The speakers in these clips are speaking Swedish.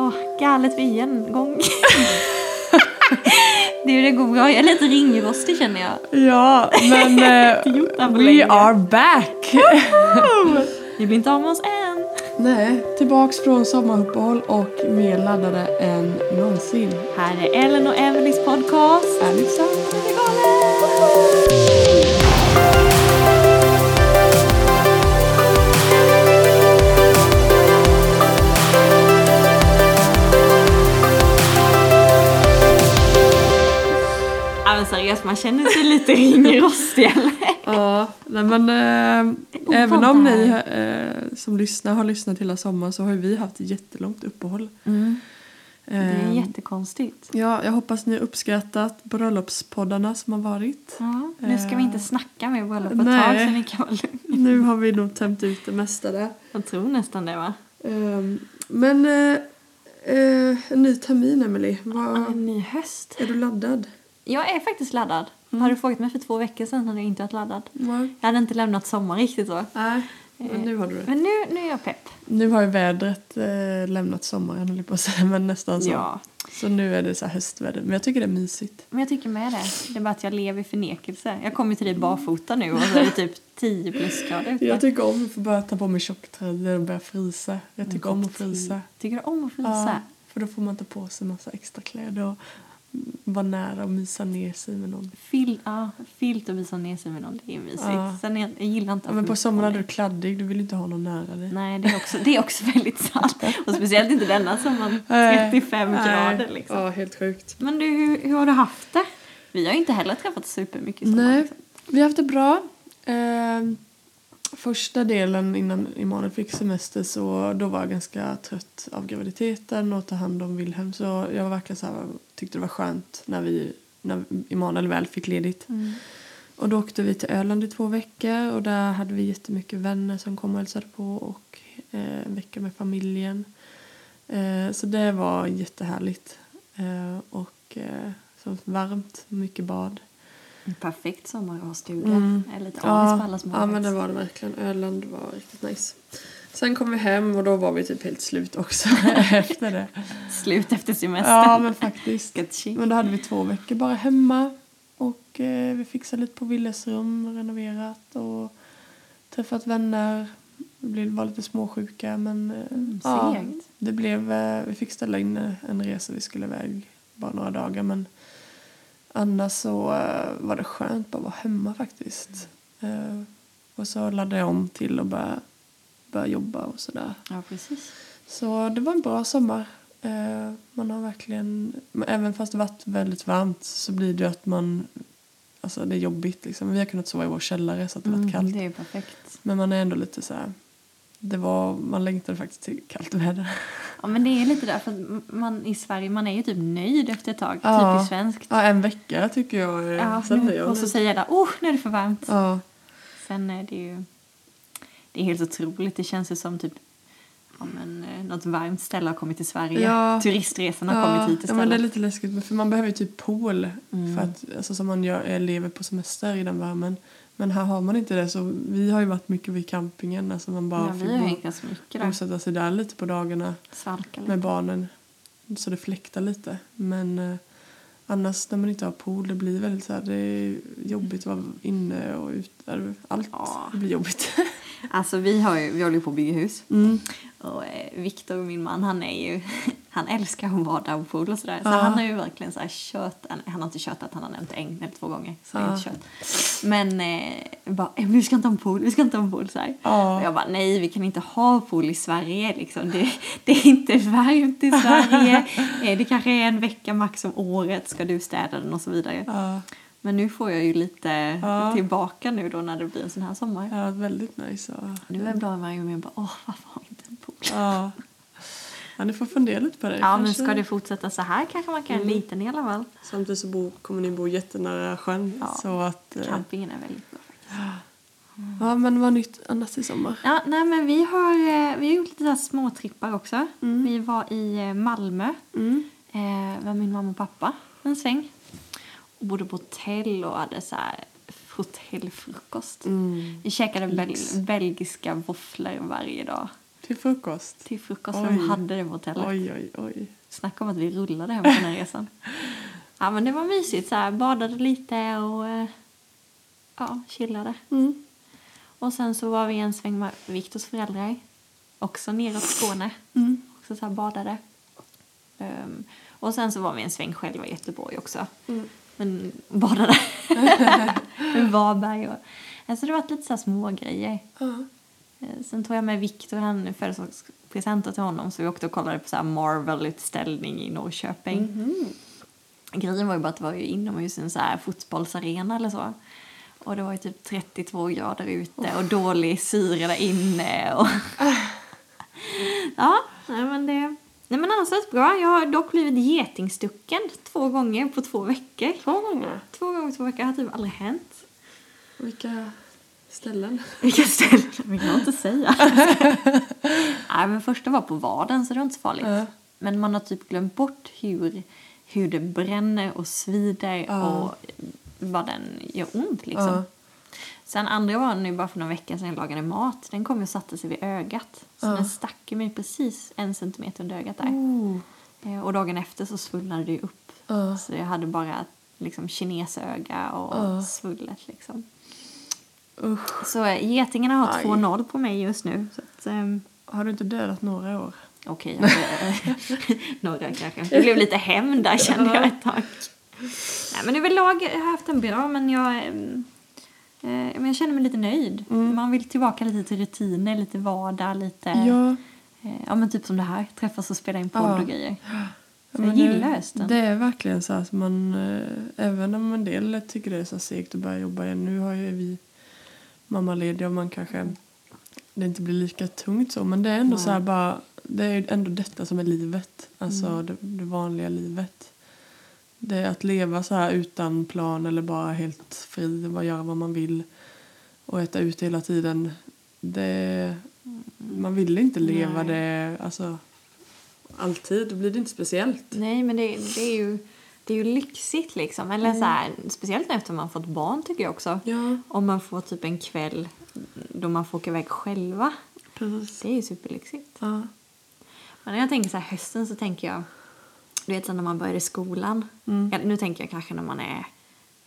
Åh, galet vi igen gång. det, det går bra. Jag är lite ringrostig känner jag. Ja, men det på we länge. are back! Vi blir inte av med oss än. Nej, tillbaks från sommaruppehåll och mer laddade än någonsin. Här är Ellen och Emelies podcast. Är det? Det är galet! Ja men seriöst, man känner sig lite ringrostig eller? Ja, nej men äh, även om ni eh, som lyssnar har lyssnat hela sommaren så har vi haft ett jättelångt uppehåll. Det är Eh, jättekonstigt. Ja, jag hoppas ni har uppskattat bröllopspoddarna som har varit. Ja, nu ska vi inte snacka mer bröllop ett Nej. tag så ni kan vara lugna. Nu har vi nog tömt ut det mesta där. Jag tror nästan det va? Ehm, men eh, eh, en ny termin. Vad, En ny höst. är du laddad? Jag är faktiskt laddad. Mm. Har du frågat mig för två veckor sedan hade jag inte varit laddad. Nej. Jag hade inte lämnat sommar riktigt så. Nej, men nu har du det. Men nu, nu är jag pepp. Nu har ju vädret eh, lämnat sommaren, höll jag på att säga, men nästan så. Ja, Så nu är det så här höstväder. Men jag tycker det är mysigt. men jag tycker med det. Det är bara att jag lever i förnekelse. Jag kommer till dig barfota nu och så är det typ 10 plusgrader ute. Jag tycker om att få börja ta på mig tjocktröjor och börja frysa. Jag tycker om att frysa. Tycker du om att frysa? Ja, för då får man ta på sig massa extra kläder och vara nära och mysa ner sig med någon. Fil, ja, filt och visa ner sig med någon, det är mysigt. Ja. Sen är, jag gillar inte Ja, att men på sommaren är du kladdig, du vill inte ha någon nära dig. Nej, det är, också, det är också väldigt sant. Och speciellt inte denna sommaren. Nej. 35 Nej. grader liksom. Ja, helt sjukt. Men du, hur, hur har du haft det? Vi har inte heller träffat supermycket i sommar. Nej, liksom. vi har haft det bra. Eh, första delen innan Emanuel fick semester så då var jag ganska trött av graviditeten och ta hand om Wilhelm. Så jag var verkligen så här, tyckte det var skönt när, vi, när Emanuel väl fick ledigt. Mm. Och då åkte vi till Öland i två veckor och där hade vi jättemycket vänner som kom och hälsade på och eh, en vecka med familjen. Eh, så det var jättehärligt. Eh, och eh, så varmt, mycket bad. En perfekt sommar att ha stuga. Mm. Lite avis på alla som har ja men det var det verkligen. Öland var riktigt nice. Sen kom vi hem och då var vi typ helt slut också efter det. Slut efter semester. Ja men faktiskt. Men då hade vi två veckor bara hemma och eh, vi fixade lite på Willes rum, renoverat och träffat vänner. Vi blev- var lite småsjuka men eh, Mm, ja, det blev, eh, vi fick ställa in eh, en resa vi skulle iväg bara några dagar men annars så eh, var det skönt att bara vara hemma faktiskt. Eh, och så laddade jag om till att börja, börja jobba och sådär. Ja, precis. Så det var en bra sommar. Eh, man har verkligen, även fast det varit väldigt varmt så blir det ju att man, alltså det är jobbigt liksom. Vi har kunnat sova i vår källare så att det varit kallt. Mm, det är perfekt. Men man är ändå lite så här, det var, man längtade faktiskt till kallt väder. Ja, men det är lite därför att man i Sverige, man är ju typ nöjd efter ett tag. Ja. Typiskt svenskt. Ja, en vecka tycker jag är, Ja, nu, jag och så säger jag där, oh, nu är det för varmt. Ja, Sen är det ju, det är helt otroligt. Det känns ju som typ, ja men eh, något varmt ställe har kommit till Sverige. Ja. Turistresan har ja, kommit hit ja, men det är istället. lite läskigt för man behöver ju typ pool Mm. för att, alltså som man gör, eh, lever på semester i den värmen. Men här har man inte det så vi har ju varit mycket vid campingen. Alltså man bara ja, vi har hängt ganska mycket där. bosätta sig där lite på dagarna Svalka lite. med barnen så det fläktar lite. Men eh, annars när man inte har pool det blir väldigt så här, det är jobbigt att vara inne och ute. Allt Ja. blir jobbigt. Alltså vi, har ju, vi håller ju på att bygga hus. Mm. Och eh, Viktor, min man, han är ju, han älskar att bada och pool och sådär. Så Ja. han har ju verkligen så här kört, han har inte kört att han har nämnt en eller två gånger. Så Ja. inte kört. Men eh, bara, "Eh, vi ska inte ha en pool, vi ska inte ha en pool så. Ja. Och jag bara, nej vi kan inte ha pool i Sverige liksom. Det, det är inte varmt i Sverige. Eh, det kanske är en vecka max om året, ska du städa den och så vidare. Ja, Men nu får jag ju lite Ja. tillbaka nu då när det blir en sån här sommar. ja väldigt nice. Ja. Nu är bra varje gång jag bara, åh varför har vi inte en pool? Ja. ja, ni får fundera lite på det. Ja, men kanske. ska det fortsätta så här kanske man kan en Mm. liten i alla fall. Samtidigt så bo, kommer ni bo jättenära sjön. Ja. Så att, eh, Campingen är väldigt bra faktiskt. ja, men vad nytt annars i sommar? Ja, nej men vi har, eh, vi har gjort lite så småtrippar också. Mm. Vi var i eh, Malmö Mm. eh, med min mamma och pappa en sväng. Och bodde på hotell och hade så här hotellfrukost. Mm. Vi käkade bel- belgiska våfflor varje dag. Till frukost? till frukost. Oj. De hade det på hotellet. Oj, oj, oj. Snacka om att vi rullade hem på den här resan. Ja, men det var mysigt. Så här, badade lite och eh, ja, chillade. Mm. Och sen så var vi en sväng med Viktors föräldrar. Också neråt Skåne. Mm. Också så här badade. Ehm, och sen så var vi en sväng själva i Göteborg också. Mm. Men badade. Med Varberg och... Alltså det var lite så här små grejer. Ja. Eh, Sen tog jag med Viktor, han födelsedagspresenter till honom så vi åkte och kollade på så Marvel-utställning i Norrköping. Mhm. Grejen var ju bara att det var ju inomhus i en så här fotbollsarena eller så. Och det var ju typ 32 grader ute och dålig syre där inne. Och ja, nej men det... Nej men annars var det bra. Jag har dock blivit getingstucken två gånger på två veckor. Två gånger? Två gånger på två veckor har typ aldrig hänt. Vilka ställen? Vilka ställen? Det vill jag inte säga. Nej, men första var på vaden så det var inte så farligt. Ja. Men man har typ glömt bort hur, hur det bränner och svider Ja. och vad den gör ont liksom. Ja. Sen andra var nu bara för några veckor sedan jag lagade mat. Den kom och satte sig vid ögat. Så Ja. den stack ju mig precis en centimeter under ögat där. Eh, Och dagen efter så svullnade det upp. Ja. Så jag hade bara liksom kinesöga och svullet liksom. Usch. Så eh, getingarna har Aj. 2-0 på mig just nu. Så att, ehm, Har du inte dödat några år? Okej, jag hade- några kanske. Det blev lite hem där kände jag ett tag. Nej, men överlag har jag haft en bra, men jag, ehm, eh, men jag känner mig lite nöjd. Mm. Man vill tillbaka lite till rutiner, lite vardag, lite... Ja. Eh, ja, men typ som det här. Träffas och spela in podd Ja. och grejer. Så jag gillar det, hösten. Det är verkligen så att man, eh, även om en del tycker det är så segt att börja jobba igen. Nu har ju vi mammalediga och man kanske, det inte blir lika tungt så. Men det är ändå Nej. så här bara, det är ju ändå detta som är livet. Alltså Mm. det, det vanliga livet. Det att leva så här utan plan eller bara helt fri, bara göra vad man vill och äta ut hela tiden. Det, man vill inte leva Nej. det, alltså alltid. Då blir det inte speciellt. Nej, men det, det är ju... Det är ju lyxigt liksom. Eller så här, speciellt nu efter man fått barn tycker jag också. Ja, Om man får typ en kväll då man får åka iväg själva. precis. Det är ju superlyxigt. Ja. Men när jag tänker så här hösten så tänker jag, du vet sen när man börjar i skolan. Mm. Ja, nu tänker jag kanske när man är,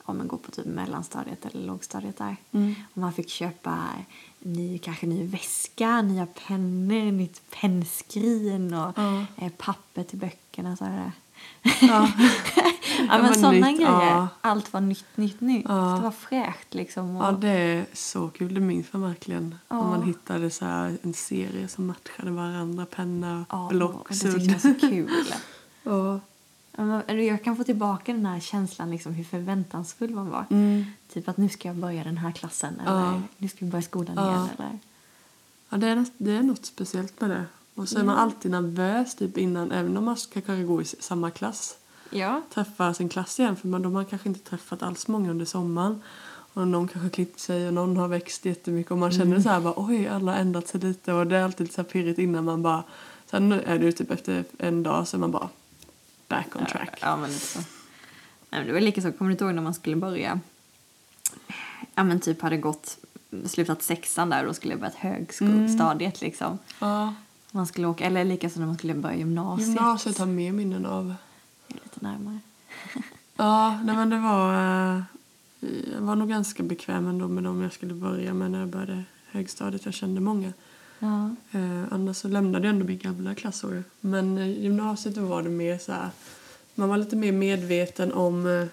om man går på typ mellanstadiet eller lågstadiet där. Mm. Och man fick köpa ny, kanske ny väska, nya pennor, nytt pennskrin och eh, papper till böckerna. Så här. Ja. ja, men sådana nytt, grejer. ja. Allt var nytt, nytt, nytt. Ja. Det var fräscht liksom. Och, ja, det är så kul. Det minns man verkligen. Ja. Om man hittade så en serie som matchade varandra. Penna, ja, block, och det sudd. tyckte jag var så kul. Eller Jag kan få tillbaka den här känslan liksom hur förväntansfull man var. Mm. Typ att nu ska jag börja den här klassen eller Ja. nu ska vi börja skolan Ja. igen. Eller. Ja, det är, något- det är något speciellt med det. Och så är man alltid nervös typ innan, även om man ska kanske gå i samma klass. Ja. Träffa sin klass igen, för man, de har kanske inte träffat alls många under sommaren. Och någon kanske klippt sig och någon har växt jättemycket och man känner så här bara oj, alla har ändrat sig lite och det är alltid så här pirrigt innan man bara sen är det typ efter en dag så man bara back on track. Ja, men lite så. Nej, men det var lika så, kommer du inte ihåg när man skulle börja? Ja men typ hade gått, slutat sexan där och då skulle jag börjat högstadiet liksom. Ja. Man skulle åka, eller lika så när man skulle börja gymnasiet. Gymnasiet har mer minnen av. Det är lite närmare. Ja, nej men det var... eh, Jag var nog ganska bekväm ändå med dem jag skulle börja med när jag började högstadiet. Jag kände många. Ja. Eh, annars så lämnade jag ändå min gamla klassår. Men gymnasiet var det mer så här... Man var lite mer medveten om eh,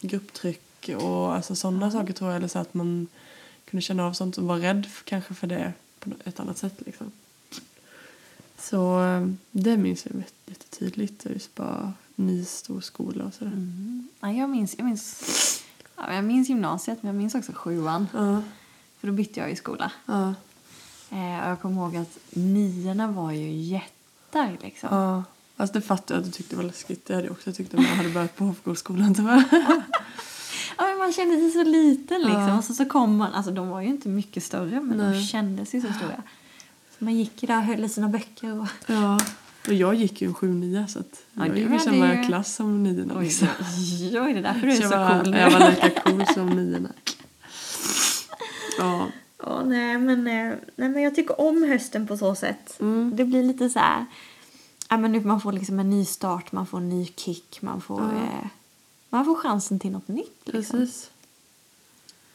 grupptryck och alltså sådana saker tror jag. Eller så att man kunde känna av sånt och var rädd för, kanske för det på ett annat sätt liksom. Så eh, det minns jag jätte- jättetydligt. Just bara ny stor skola och sådär. Mm. Ja, jag, minns, jag, minns, ja, jag minns gymnasiet men jag minns också sjuan. Ja, För då bytte jag ju skola. ja, Eh, jag kommer ihåg att niorna var ju jättar liksom. ja. Alltså det fattar jag att du tyckte var läskigt. Det hade jag också tyckt om jag hade börjat på Hovgårdsskolan tyvärr. Ja, men man kände sig så liten liksom. Ja. Och så, så kom man, alltså de var ju inte mycket större men de Nej. kändes ju så stora. Så man gick ju där och höll i sina böcker och... Ja. Och jag gick ju en 7-9 så att Ja, jag gick i samma ju- klass som niorna. Oj, Liksom. oj, oj, det är därför du är Så så jag var, cool nu. Jag var lika cool som niorna. Ja. Ja, nej men, eh, nej men jag tycker om hösten på så sätt. Mm. Det blir lite så här, ja men nu man får liksom en ny start, man får en ny kick, man får, Ja. eh, man får chansen till något nytt liksom. Precis.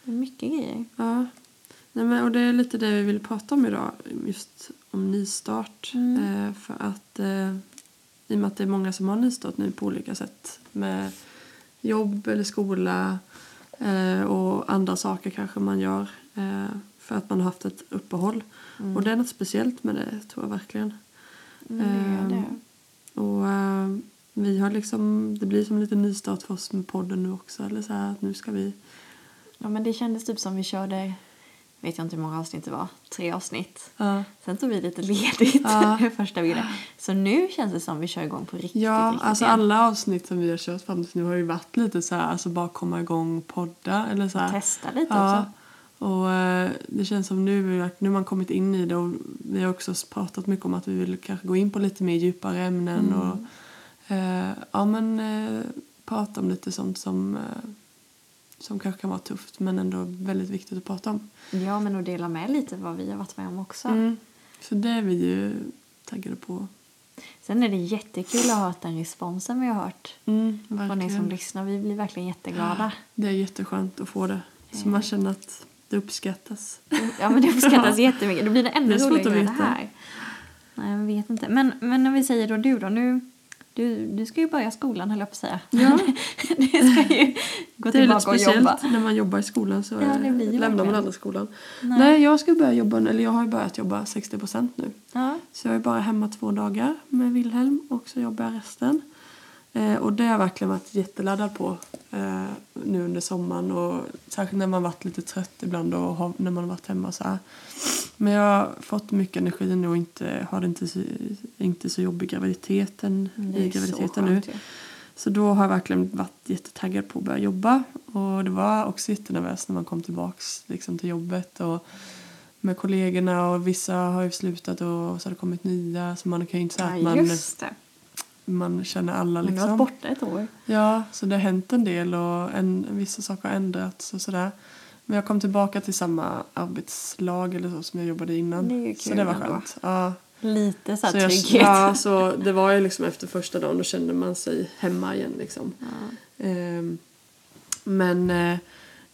Det är mycket grejer. Ja. Nej, men, och det är lite det vi vill prata om idag, just om nystart. Mm. Eh, för att eh, i och med att det är många som har nystart nu på olika sätt med jobb eller skola eh, och andra saker kanske man gör eh, för att man har haft ett uppehåll. Mm. Och det är något speciellt med det tror jag verkligen. Mm, det är det. Ehm, Och eh, vi har liksom, det blir som en liten nystart för oss med podden nu också. Eller så här, att nu ska vi... Ja men det kändes typ som vi körde, vet jag inte hur många avsnitt det var, tre avsnitt. Ja, Sen tog vi lite ledigt Ja. första bilden. Så nu känns det som vi kör igång på riktigt. ja riktigt alltså igen. alla avsnitt som vi har kört fram till nu har ju varit lite så här, alltså bara komma igång podda eller så här. Testa lite Ja, också. Och eh, det känns som nu, nu har man kommit in i det och vi har också pratat mycket om att vi vill kanske gå in på lite mer djupare ämnen Mm. och eh, ja men eh, prata om lite sånt som, eh, som kanske kan vara tufft men ändå väldigt viktigt att prata om. Ja men att dela med lite vad vi har varit med om också. Mm. Så det är vi ju taggade på. Sen är det jättekul att ha hört den responsen vi har hört Mm, från er som lyssnar. Vi blir verkligen jätteglada. Det är jätteskönt att få det. Så man känner att det uppskattas. Ja men det uppskattas jättemycket. Då blir det ännu Det roligare med det här. Nej jag vet inte. Men, men om vi säger då du då. Nu, du, du ska ju börja skolan höll jag på att säga. Ja. du ska ju gå Det är lite tillbaka och speciellt jobba. när man jobbar i skolan så Ja, det blir lämnar man aldrig skolan. Nej. Nej. jag ska börja jobba, eller jag har ju börjat jobba 60% nu. Ja. Så jag är bara hemma två dagar med Wilhelm och så jobbar jag resten. Eh, och det har jag verkligen varit jätteladdad på eh, nu under sommaren och särskilt när man varit lite trött ibland och när man har varit hemma så här. Men jag har fått mycket energi nu och inte, har det inte så, inte så jobbig graviditeten, i graviditeten nu. ju. Så då har jag verkligen varit jättetaggad på att börja jobba. Och det var också jättenervöst när man kom tillbaks liksom, till jobbet. Och med kollegorna och vissa har ju slutat och så har det kommit nya. Så man kan ju inte säga att Ja, man, just det. Man känner alla Men du har liksom. varit borta ett år. Ja, så det har hänt en del och en, vissa saker har ändrats och sådär. Men jag kom tillbaka till samma arbetslag eller så som jag jobbade innan. Det så det var skönt. Ja. Lite så Så jag, trygghet. ja, så det var ju liksom efter första dagen då kände man sig hemma igen liksom. Ja. Ehm, men eh,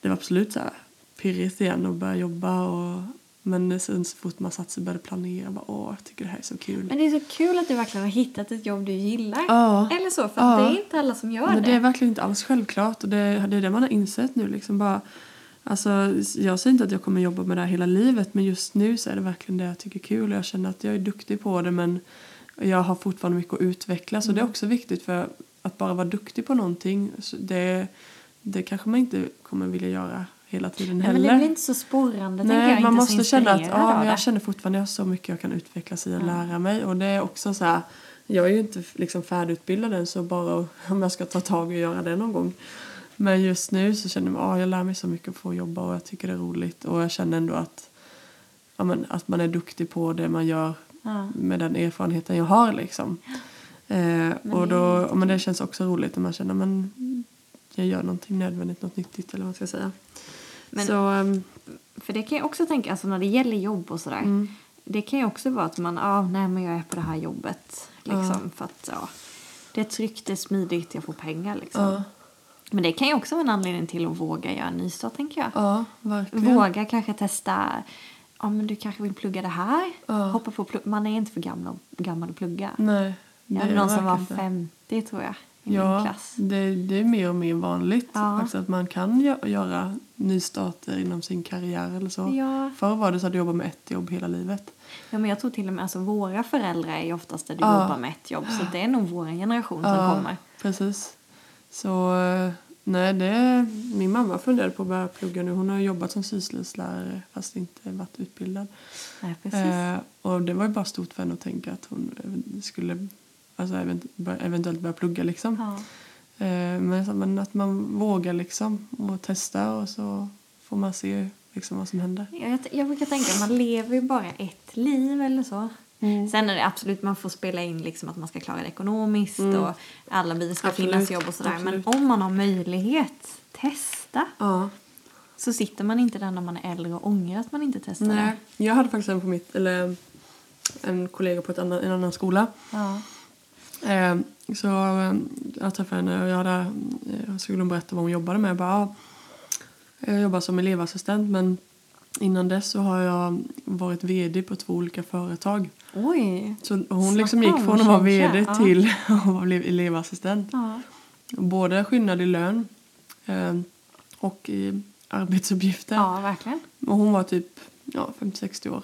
det var absolut så här pirrigt igen att börja jobba och men sen så fort man satt sig och började planera bara åh jag tycker det här är så kul. Men det är så kul att du verkligen har hittat ett jobb du gillar. ja. Eller så, för Ja. det är inte alla som gör Men det. det är verkligen inte alls självklart och det, det är det man har insett nu liksom bara Alltså, jag säger inte att jag kommer jobba med det här hela livet men just nu så är det verkligen det jag tycker är kul och jag känner att jag är duktig på det men jag har fortfarande mycket att utveckla så det är också viktigt för att bara vara duktig på någonting det, det kanske man inte kommer vilja göra hela tiden Nej, heller. men det blir inte så sporrande, tänker jag. Nej, man måste känna att ja, men jag känner fortfarande att jag har så mycket jag kan utvecklas i och Ja. lära mig. Och det är också så här, jag är ju inte liksom färdigutbildad än så bara om jag ska ta tag och göra det någon gång. Men just nu så känner jag att jag lär mig så mycket på att jobba och jag tycker det är roligt. Och jag känner ändå att, ja, men, att man är duktig på det man gör Ja. med den erfarenheten jag har liksom. Eh, och då, men det känns också roligt när man känner men jag gör någonting nödvändigt, något nyttigt eller vad man ska säga. Men- så, ehm, För det kan jag också tänka, alltså när det gäller jobb och sådär. mm, Det kan ju också vara att man, ja, nej men jag är på det här jobbet. Liksom, för att, ja. Det är tryggt, det är smidigt, jag får pengar liksom. ja, Men det kan ju också vara en anledning till att våga göra en nystart, tänker jag. ja, verkligen. Våga kanske testa, ja men du kanske vill plugga det här. Ja. Hoppa på. Man är inte för gammal, gammal att plugga. Nej, det Jag hade är någon som var verkligen inte. 50 tror jag, i min Ja, klass. det, det är mer och mer vanligt Ja. faktiskt att man kan gö- göra nystarter inom sin karriär eller så. Ja. Förr var det så att du jobbade med ett jobb hela livet. ja, men jag tror till och med, alltså våra föräldrar är oftast där du Ja. jobbar med ett jobb. Så det är nog vår generation som Ja. kommer. Precis. Så eh, nej, det, min mamma funderade på att börja plugga nu. Hon har jobbat som syslöjdslärare fast inte varit utbildad. Nej, precis. Eh, och det var ju bara stort för henne att tänka att hon eh, skulle alltså, eventuellt börja plugga liksom. ja. Eh, men, så- men att man vågar liksom och testa och så får man se liksom vad som händer. Jag, jag brukar tänka att man lever ju bara ett liv eller så. Mm. Sen är det absolut, man får spela in liksom att man ska klara det ekonomiskt och alla bilar ska Mm. Absolut, finnas jobb och sådär. Men absolut. om man har möjlighet, testa. Ja, så sitter man inte där när man är äldre och ångrar att man inte testade. Nej. Jag hade faktiskt en på mitt, eller en kollega på ett annan, en annan skola. Ja. Eh, så eh, jag träffade henne och jag hade, eh, skulle hon berätta vad hon jobbade med. Jag bara, ja, jag jobbar som elevassistent men innan dess så har jag varit vd på två olika företag. Oj. Så hon Snacka liksom gick från att vara vd ja. till att vara elevassistent. Ja. Både skillnad i lön eh, och i arbetsuppgifter. ja, verkligen. Och hon var typ ja, 50-60 år.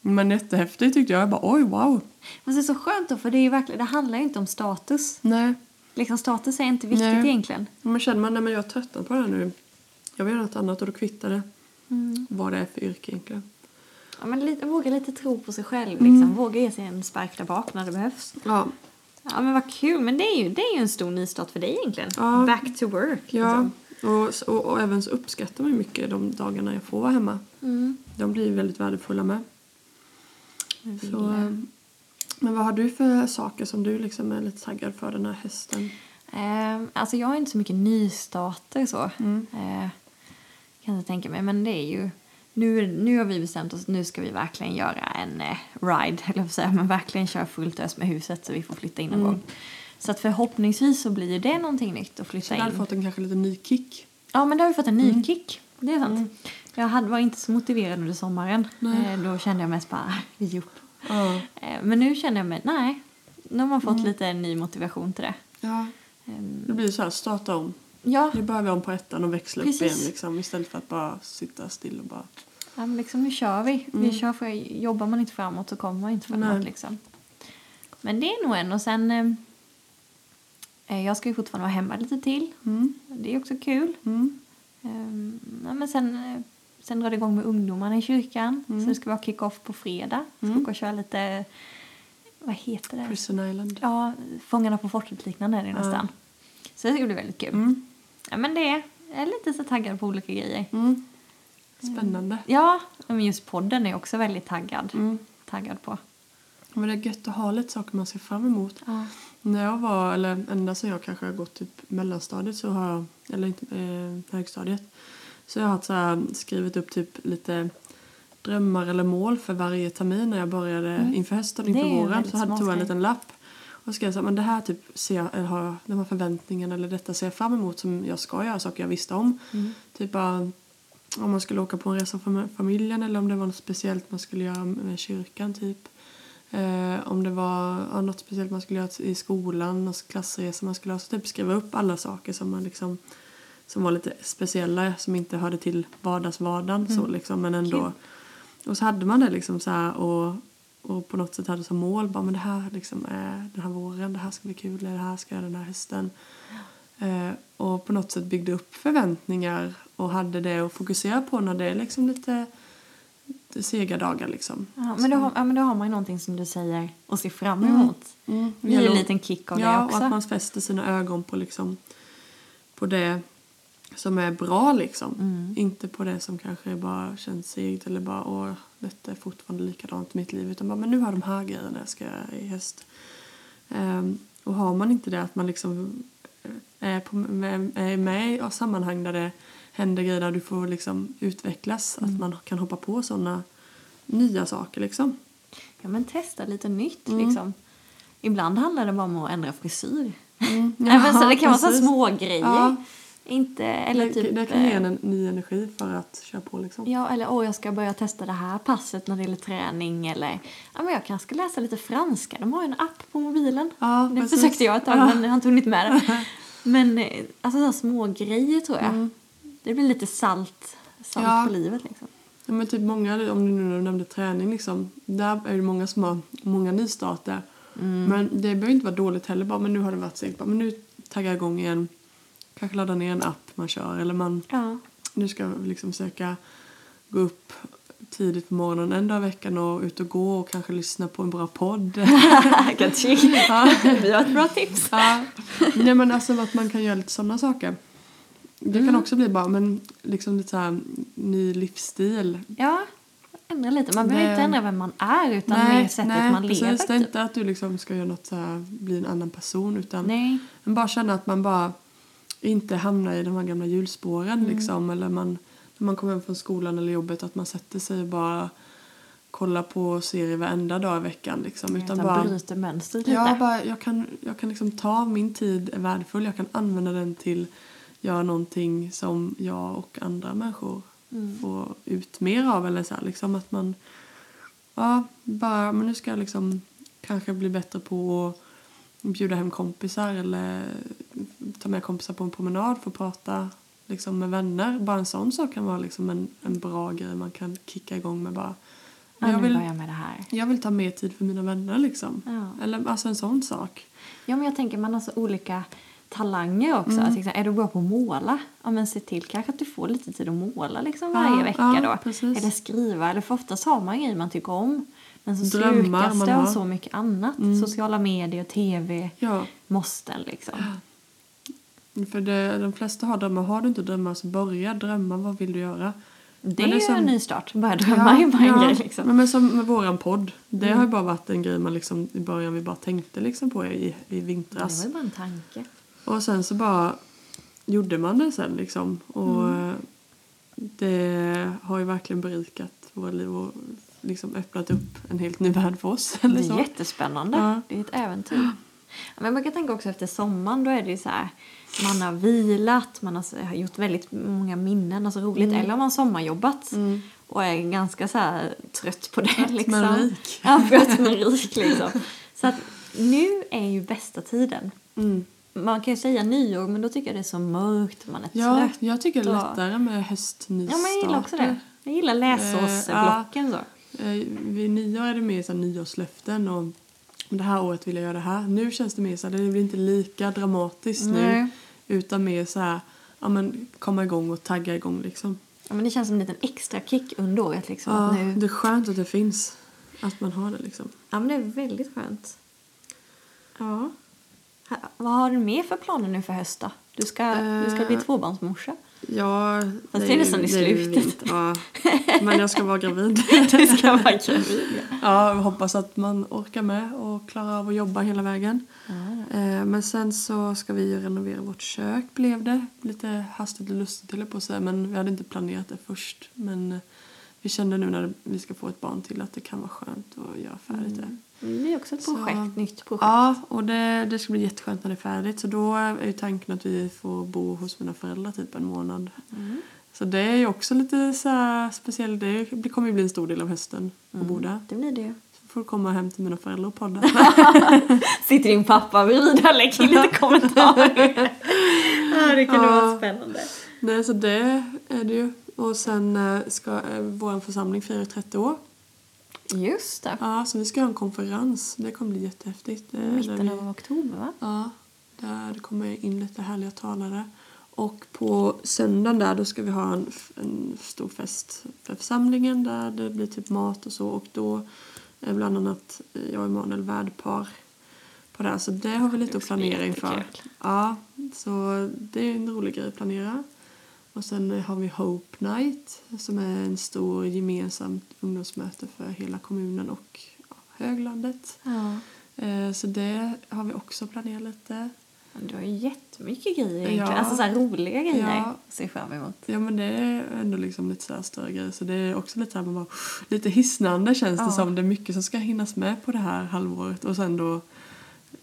Men jättehäftigt tyckte jag. Jag bara oj wow. Men det är så skönt då, för det, är ju verkligen, det handlar ju inte om status. Nej. Liksom status är inte viktigt Nej. egentligen. Men känner man nej men jag är tröttnat på det här nu. Jag vill göra något annat och då kvittar det Mm. vad det är för yrke egentligen. Ja, men lite, våga lite tro på sig själv. Mm. Liksom. Våga ge sig en spark där bak när det behövs. Ja, Ja, men vad kul. Men det är ju, det är ju en stor nystart för dig egentligen. Ja. Back to work. ja. Liksom. Och, och, och även så uppskattar man mycket de dagarna jag får vara hemma. Mm. De blir väldigt värdefulla med. Så, men vad har du för saker som du liksom är lite taggad för den här hösten? Eh, alltså jag har inte så mycket nystarter så. Mm. Eh, kan jag tänka mig. Men det är ju... Nu, nu har vi bestämt oss nu ska vi verkligen göra en eh, ride, eller vad säga, men verkligen köra fullt ös med huset så vi får flytta in någon Mm. gång. Så att förhoppningsvis så blir det någonting nytt att Så flytta hade in. fått en kanske lite ny kick? Ja, men det har vi fått en ny Mm. kick. Det är sant. Jag hade, var inte så motiverad under sommaren. Nej. Eh, då kände jag mest bara, "Ah, vi gjort. Ja. Eh, men nu känner jag mig, nej. Nu har man fått Mm. lite ny motivation till det. ja. Ehm, Det blir så här, starta om. ja, Nu börjar vi om på ettan och växla upp Precis. igen liksom, istället för att bara sitta still och bara... ja, men liksom nu kör vi. Vi Mm. kör för jobbar man inte framåt så kommer man inte framåt Nej. liksom. Men det är nog en och sen eh, eh, jag ska ju fortfarande vara hemma lite till. Mm. Det är också kul. Mm. Ehm, ja, men sen, eh, sen drar det igång med ungdomarna i kyrkan. Mm. Så det ska vara kick-off på fredag. Ska Mm. åka och köra lite, vad heter det? Prison Island. Ja, Fångarna på fortet liknande är det Ja. nästan. Så det ska bli väldigt kul. Mm. Ja, men det är, jag är lite så taggad på olika grejer. Mm. Spännande. Ja, men just podden är jag också väldigt taggad, Mm. taggad på. Men det är gött att ha lite saker man ser fram emot. Ja. När jag var, eller ända sedan jag kanske har gått typ mellanstadiet så har jag, eller inte eh, högstadiet, så jag har så här, skrivit upp typ lite drömmar eller mål för varje termin när jag började Mm. inför hösten, inför våren. Så hade, tog jag en liten lapp och skrev så här, men det här typ ser jag, eller har de här förväntningarna eller detta ser jag fram emot som jag ska göra, saker jag visste om. Mm. Typ bara om man skulle åka på en resa för familjen eller om det var något speciellt man skulle göra med kyrkan typ. Eh, om det var ja, något speciellt man skulle göra i skolan, någon klassresa man skulle ha. Så typ skriva upp alla saker som man liksom som var lite speciella som inte hörde till vardagsvardagen så Mm. liksom men ändå. Kul. Och så hade man det liksom så här och, och på något sätt hade som mål bara men det här liksom är den här våren, det här ska bli kul, det här ska jag göra den här hösten. Eh, och på något sätt byggde upp förväntningar och hade det att fokusera på när det liksom lite sega dagar liksom. Ja, men, då har, ja, men då har man ju någonting som du säger och ser fram emot. Mm. Det blir en liten kick av ja, det också. och att man fäster sina ögon på liksom på det som är bra liksom. Mm. Inte på det som kanske bara känns segt eller bara åh, detta är fortfarande likadant i mitt liv. Utan bara, men nu har de här grejerna jag ska göra i höst. Ehm, och har man inte det att man liksom eh, är, på, med, är med i sammanhang där det händer grejer där du får liksom utvecklas. Mm. Att man kan hoppa på sådana nya saker liksom. Ja, men testa lite nytt Mm. liksom. Ibland handlar det bara om att ändra frisyr. Mm. Ja, men så det kan vara så precis. små grejer. Ja. Inte, eller det, typ... det kan ge eh, en en ny energi för att köra på liksom. Ja, eller åh, jag ska börja testa det här passet när det gäller träning. Eller ja, men jag kanske ska läsa lite franska. De har ju en app på mobilen. Ja, det precis. försökte jag ett tag, Ja. men han tog inte med det. Men eh, alltså sådana små grejer tror jag. Mm. Det blir lite salt, salt Ja. på livet liksom. Ja, men typ många, om du nu nämnde träning liksom. Där är det många som har många nystarter. Mm. Men det behöver inte vara dåligt heller. Bara, men nu har det varit segt. Men nu taggar jag igång igen. Kanske ladda ner en app man kör. Eller man Ja. nu ska jag liksom försöka gå upp tidigt på morgonen en dag i veckan och ut och gå och kanske lyssna på en bra podd. Ja. Vi har ett bra tips. ja. Nej men alltså att man kan göra lite sådana saker. Det kan Mm. också bli bara men liksom lite så här ny livsstil. Ja, ändra lite. Man behöver inte ändra vem man är utan mer sättet man precis. lever. Det är Typ. inte att du liksom ska göra något så här, bli en annan person utan Nej. men bara känna att man bara inte hamnar i de här gamla hjulspåren Mm. liksom eller man när man kommer hem från skolan eller jobbet att man sätter sig och bara kollar på serier varenda dag i veckan. Liksom. Utan Utan bara, bryter mönstret lite. ja, bara, jag kan, jag kan liksom ta min tid är värdefull. Jag kan använda den till göra någonting som jag och andra människor Mm. får ut mer av. Eller så här, liksom att man ja, bara, men nu ska jag liksom kanske bli bättre på att bjuda hem kompisar eller ta med kompisar på en promenad för att prata liksom, med vänner. Bara en sån sak kan vara liksom en, en bra grej man kan kicka igång med bara. Ja, Jag vill, jag med det här. jag vill ta mer tid för mina vänner liksom. Ja. Eller alltså en sån sak. Ja, men jag tänker man har så olika talanger också. Mm. Alltså, liksom, är du bra på att måla? Ja, men se till kanske att du får lite tid att måla liksom varje Ja, vecka ja, då. precis. Eller skriva. Eller för oftast har man grejer man tycker om. Men så slukas det av så mycket annat. Mm. Sociala medier, tv, Ja, måsten liksom. för det, de flesta har drömmar. Har du inte drömmar så börja drömma. Vad vill du göra? Det Men är det ju som- en ny start. Börja drömma är ju bara en grej liksom. Men, men som med våran podd. Det Mm. har ju bara varit en grej man liksom i början vi bara tänkte liksom på i, i Det vintras. var ju bara en tanke. Och sen så bara gjorde man det sen liksom. Och Mm. eh, det har ju verkligen berikat våra liv och liksom öppnat upp en helt ny värld för oss. Det Eller är så. jättespännande. Ja. Det är ett äventyr. Men jag brukar tänka också efter sommaren, då är det ju så här, man har vilat, man har gjort väldigt många minnen, alltså roligt. Mm. Eller har man sommarjobbat Mm. och är ganska så här trött på det. Trött liksom. men rik. Ja, trött men rik liksom. Så att nu är ju bästa tiden. Mm. Man kan ju säga nyår, men då tycker jag det är så mörkt, man är Ja, trött. jag tycker det är lättare med höstnystarter. Ja, men jag gillar också det. Jag gillar läsårsblocken så. Eh, Vid nyår är det mer så nyårslöften och det här året vill jag göra det här. Nu känns det mer så här, det blir inte lika dramatiskt nu. Nej. Utan mer så här, ja men komma igång och tagga igång liksom. Ja, men det känns som en liten extra kick under året liksom. Ja, nu... det är skönt att det finns. Att man har det liksom. Ja, men det är väldigt skönt. Ja. Vad har du mer för planer nu för höst då? Du ska, du ska bli Eh, tvåbarnsmorsa. Ja, Fast det är nästan i det slutet. Ja. Men jag ska vara gravid. Du ska vara gravid. ja. Ja, jag hoppas att man orkar med och klarar av att jobba hela vägen. Ja, Eh, Men sen så ska vi renovera vårt kök blev det. Lite hastigt och lustigt jag på att säga men vi hade inte planerat det först. Men eh, vi kände nu när vi ska få ett barn till att det kan vara skönt att göra färdigt det. Mm. Det är också ett Så- projekt, nytt projekt. Ja, och det, det ska bli jätteskönt när det är färdigt. Så då är ju tanken att vi får bo hos mina föräldrar typ en månad. Mm. Så det är ju också lite så här speciellt. Det kommer ju bli en stor del av hösten att bo där. Det blir det ju. Så får du komma hem till mina föräldrar och podda. Sitter din pappa bredvid och lägger in lite kommentarer. ja, det kunde Ja. vara spännande. Nej, så det är det ju. Och sen eh, ska eh, vår församling fira 30 år. Just det. Ja, så vi ska ha en konferens. Det kommer bli jättehäftigt. Det Mitten vi- av oktober va? Ja, där det kommer in lite härliga talare. Och på söndagen där då ska vi ha en, en stor fest för församlingen där det blir typ mat och så. Och då är bland annat jag och Emanuel värdpar på det här. Så det har vi lite Det att planera inför. Ja, så det är en rolig grej att planera. Och sen har vi Hope Night som är en stor gemensamt ungdomsmöte för hela kommunen och ja, höglandet. Ja. Eh, Så det har vi också planerat lite. Du har ju jättemycket grejer egentligen. Ja. Alltså så roliga grejer Ja. se fram emot. Ja men det är ändå liksom lite så större grejer så det är också lite här man bara, lite hisnande känns Ja. det som. Det är mycket som ska hinnas med på det här halvåret och sen då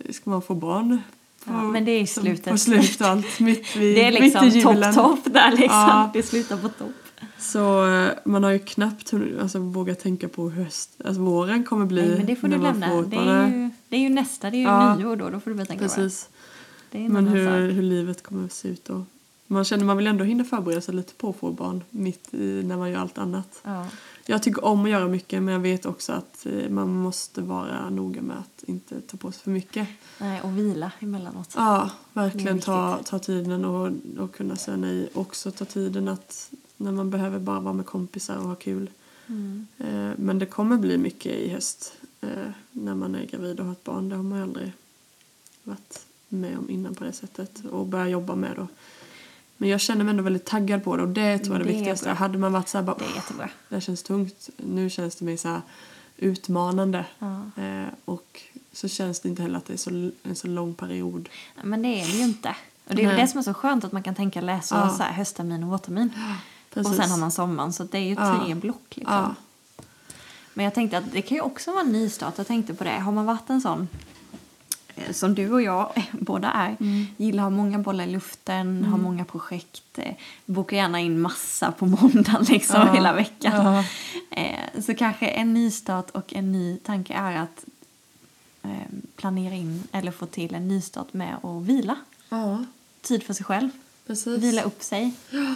ska man få barn. Ja, men det är i slutet. På slut allt mitt, vid, Det är liksom i julen. topp, topp där liksom. Ja. Det slutar på topp. Så eh, man har ju knappt alltså, vågat tänka på hur höst, alltså våren kommer bli Nej, men det får du lämna. Det är, ju, det är ju nästa, det är ju Ja. nyår då. Då får du börja tänka på det. det Men hur, sak. hur livet kommer att se ut då. Man känner man vill ändå hinna förbereda sig lite på att få barn mitt i när man gör allt annat. Ja. Jag tycker om att göra mycket men jag vet också att eh, man måste vara noga med att inte ta på sig för mycket. Nej, och vila emellanåt. Ja, verkligen ta, ta tiden och, och kunna säga nej. Också ta tiden att när man behöver bara vara med kompisar och ha kul. Mm. Eh, Men det kommer bli mycket i höst eh, när man är gravid och har ett barn. Det har man aldrig varit med om innan på det sättet och börja jobba med då. Men jag känner mig ändå väldigt taggad på det och det tror jag är det, Det är viktigaste. bra. Hade man varit så här bara, Det är jättebra. det här känns tungt. Nu känns det mer så här utmanande. Ja. Eh, och så känns det inte heller att det är så, en så lång period. Men det är det ju inte. Och det är ju Nej. det som är så skönt att man kan tänka läsår Ja. så här, hösttermin och vårtermin. Precis. Och sen har man sommaren, så det är ju Ja. tre block. Liksom. Ja. Men jag tänkte att det kan ju också vara en nystart. Jag tänkte på det. Har man varit en sån som du och jag båda är, Mm. gillar att ha många bollar i luften, har många projekt, eh, bokar gärna in massa på måndagen liksom Ja. hela veckan. Ja. Eh, så kanske en nystart och en ny tanke är att eh, planera in eller få till en nystart med att vila. ja, Tid för sig själv, precis. vila upp sig,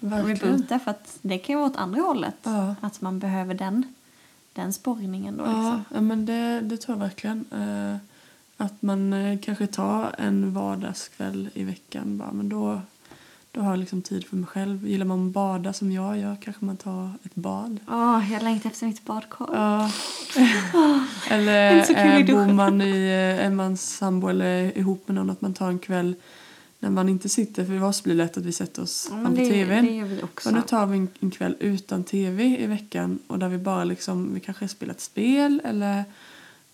Verkligen. reboota. För att det kan ju vara åt andra hållet. Ja. Att man behöver den, den sporrningen då. Ja, Liksom. ja men det, det tror jag verkligen. Att man eh, kanske tar en vardagskväll i veckan. Bara, men då, då har jag liksom tid för mig själv. Gillar man att bada som jag gör kanske man tar ett bad. Åh, jag längtar efter mitt badkar. Ja. Är eller eh, bor man i, eh, är man sambo eller ihop med någon att man tar en kväll när man inte sitter. För det blir lätt att vi sätter oss men framför tvn. det gör vi också. Och nu tar vi en, en kväll utan tv i veckan och där vi bara liksom, vi kanske spelar ett spel eller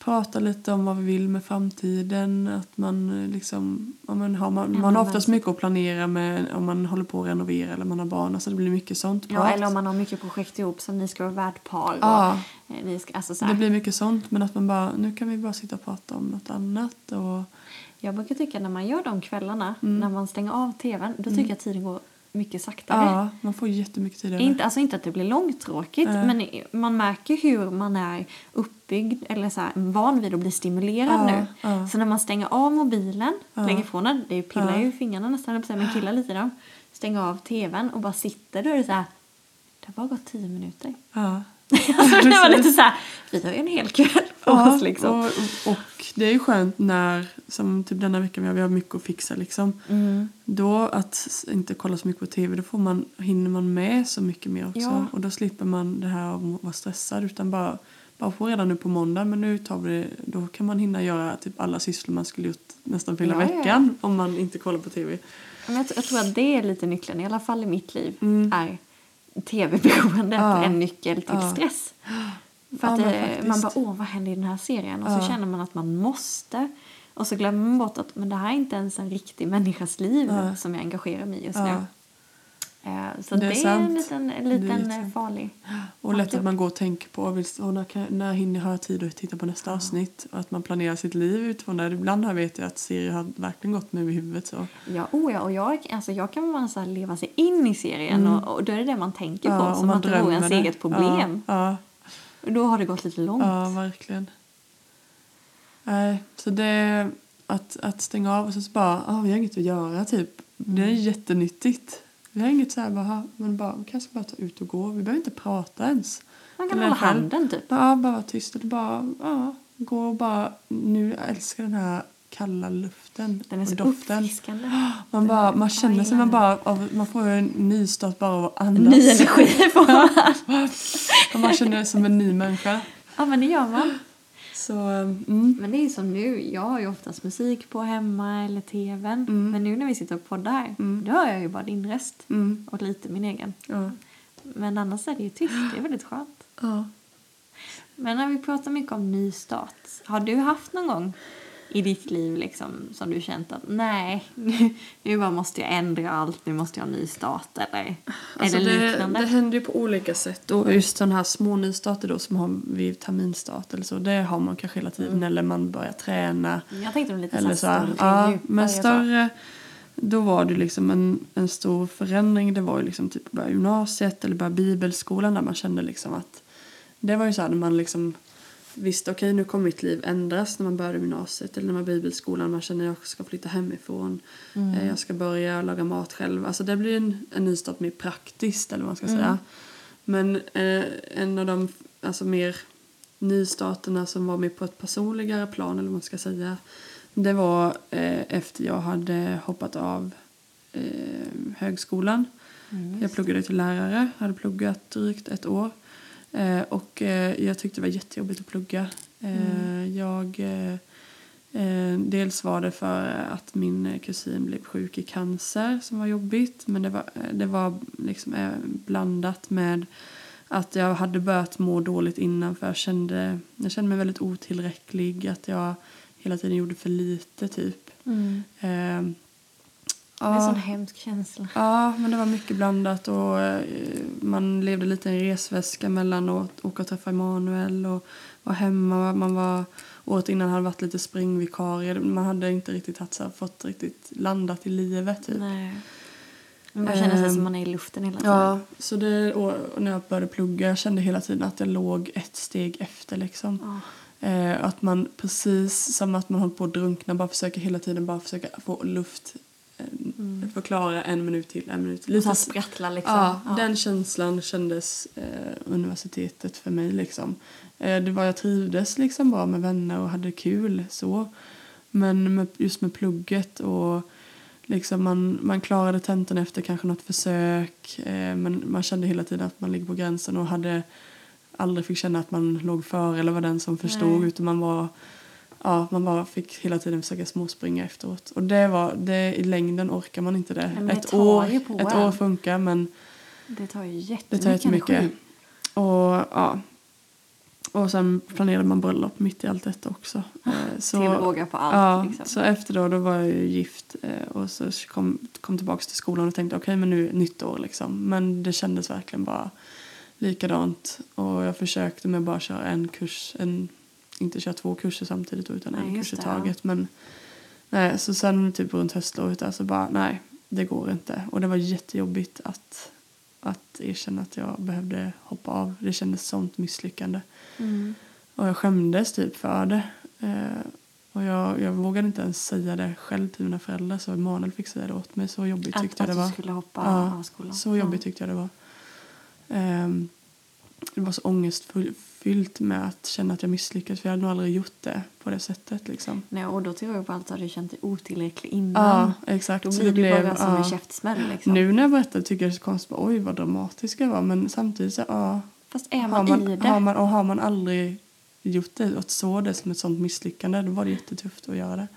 pratar lite om vad vi vill med framtiden. Att man eh, liksom, ja, men har man, man har men oftast mycket att planera med om man håller på att renovera eller man har barn. Alltså det blir mycket sånt Ja, prat. eller om man har mycket projekt ihop som ni ska vara värdpar. Ja. Och, eh, ni ska, alltså, så Det blir mycket sånt men att man bara, nu kan vi bara sitta och prata om något annat. Och, Jag brukar tycka när man gör de kvällarna, Mm. när man stänger av tvn, då tycker jag att tiden går mycket saktare. ja, man får jättemycket tid över. Inte, alltså inte att det blir långtråkigt, Nej. men i- man märker hur man är uppbyggd eller så här, van vid att bli stimulerad Ja, nu. ja. Så när man stänger av mobilen, Ja. lägger ifrån den, det pillar ju i fingrarna nästan, men killar lite då. Stänger av tvn och bara sitter, då är det så här, det har bara gått tio minuter. Ja. alltså det var lite så här, vi har ju en hel kväll på Ja, oss liksom. och, och det är ju skönt när, som typ denna veckan, vi har, vi har mycket att fixa liksom. Mm. Då att inte kolla så mycket på tv, då får man, hinner man med så mycket mer också. Ja. Och då slipper man det här av att vara stressad utan bara, bara få redan nu på måndag men nu tar vi det, då kan man hinna göra typ alla sysslor man skulle gjort nästan hela ja. veckan om man inte kollar på tv. Men jag, jag tror att det är lite nyckeln, i alla fall i mitt liv, Mm. är tv-beroendet Ja. en nyckel till Ja. stress. För att eh, man bara, åh vad händer i den här serien? Och så känner man att man måste. Och så glömmer man bort att men det här är inte ens en riktig människas liv som jag engagerar mig i just nu. Eh, Så Det det är är, sant. en liten, en Det är liten eh, farlig. Och lätt att man går och tänker på när, hinner jag ha tid att titta på nästa avsnitt. Och att man planerar sitt liv utifrån det. Ibland har vet jag att serier har verkligen gått mig i huvudet. Så. Ja, oh ja, och jag, alltså jag kan bara så här leva sig in i serien Mm. och, och då är det det man tänker Ja, på. Som att det vore ens det. eget problem. Ja, Och då har det gått lite långt. ja, ja verkligen. Nej, så det att, att stänga av och så bara, ah, vi har inget att göra typ. Det är jättenyttigt. Vi har inget så här, bara, men bara, vi kanske bara ta ut och gå. Vi behöver inte prata ens. Man kan hålla handen typ. Bara, bara vara tyst eller bara, ja, gå och bara, nu jag älskar den här kalla luften Den är så doften. uppfriskande. Man, bara, man Ja, känner sig, man, bara, man får en nystart bara av att andas. Ny energi får man. Man känner sig som en ny människa. Ja, men det gör man. Så, mm. Men det är som nu, jag har ju oftast musik på hemma eller tvn. Mm. Men nu när vi sitter och poddar, Mm. då hör jag ju bara din röst. Mm. Och lite min egen. Ja. Men annars är det ju tyst, det är väldigt skönt. Ja. Men när vi pratar mycket om nystart, har du haft någon gång i ditt liv liksom som du känt att nej, nu bara måste jag ändra allt, nu måste jag ha en ny start eller, Alltså eller det, liknande? det händer ju på olika sätt. Och just sådana här små nystarter då som har vid terminstart eller så, det har man kanske hela tiden. Mm. Eller man börjar träna. Jag tänkte lite Eller så här Ja, men större, då var det liksom en, en stor förändring. Det var ju liksom typ börja gymnasiet eller börja bibelskolan där man kände liksom att det var ju så här när man liksom visste okej nu kommer mitt liv ändras när man började gymnasiet eller när man började bibelskolan. Man känner att jag ska flytta hemifrån. Mm. Eh, Jag ska börja laga mat själv. Alltså det blir en, en nystart mer praktiskt eller vad man ska Mm. säga. Men eh, en av de alltså mer nystarterna som var mer på ett personligare plan eller vad man ska säga. Det var eh, efter jag hade hoppat av eh, högskolan. Mm. Jag pluggade till lärare, hade pluggat drygt ett år. Eh, och eh, jag tyckte det var jättejobbigt att plugga. Eh, Jag, eh, dels var det för att min kusin blev sjuk i cancer som var jobbigt. Men det var, det var liksom eh, blandat med att jag hade börjat må dåligt innan för jag kände, jag kände mig väldigt otillräcklig. Att jag hela tiden gjorde för lite typ. Mm. Eh, Det är en sån hemsk känsla. Ja, men det var mycket blandat och eh, man levde lite i en resväska mellan att åka och träffa Emanuel och vara hemma. Man var, året innan hade varit lite springvikarie. Man hade inte riktigt haft, så här, fått riktigt landat i livet typ. Nej. Man känner sig som man är i luften hela tiden. Ja, så det, när jag började plugga jag kände hela tiden att jag låg ett steg efter liksom. Ja. Eh, att man precis som att man håller på att drunkna bara försöker hela tiden bara försöka få luft. Eh, Förklara en minut till, en minut till. Så Lite- sprattla liksom. Ja, den känslan kändes eh, universitetet för mig liksom. Eh, det var, jag trivdes liksom bra med vänner och hade kul så. Men med, just med plugget och liksom man, man klarade tentan efter kanske något försök. Eh, men man kände hela tiden att man ligger på gränsen och hade aldrig fick känna att man låg före eller var den som förstod Nej. utan man var Ja, man bara fick hela tiden försöka småspringa efteråt. Och det var, det, i längden orkar man inte det. men det ett år, ett år funkar men Det tar ju det jättemycket tar jättemycket. energi. Och ja. Och sen planerade man bröllop mitt i allt detta också. Eh, Så, Till råga på allt. ja, liksom. så efter då, då var jag ju gift eh, och så kom, kom tillbaka till skolan och tänkte okej men nu är nytt år liksom. Men det kändes verkligen bara likadant. Och jag försökte med bara köra en kurs, en, inte köra två kurser samtidigt utan Nej, en kurs i ja. taget. Men nej, så sen typ runt höstlovet där så bara nej, det går inte. Och det var jättejobbigt att, att erkänna att jag behövde hoppa av. Det kändes sånt misslyckande. Mm. Och jag skämdes typ för det. Eh, och jag, jag vågade inte ens säga det själv till mina föräldrar så Emanuel fick säga det åt mig. Så jobbigt Att, tyckte att jag det du var. skulle hoppa Ja, av skolan. Så jobbigt tyckte jag det var. Ehm, det var så ångestfyllt med att känna att jag misslyckades för jag hade nog aldrig gjort det på det sättet liksom. Nej, och då till råga på allt har du känt dig otillräcklig innan. Ja, exakt. Då Så blir det blev- bara som ja. en käftsmäll liksom. Nu när jag berättar tycker jag det är så konstigt. Oj vad dramatisk jag var. Men samtidigt så ja. Fast är Har man, man, i det. har man, och har man aldrig gjort det och såg det som ett sånt misslyckande då var det jättetufft att göra det.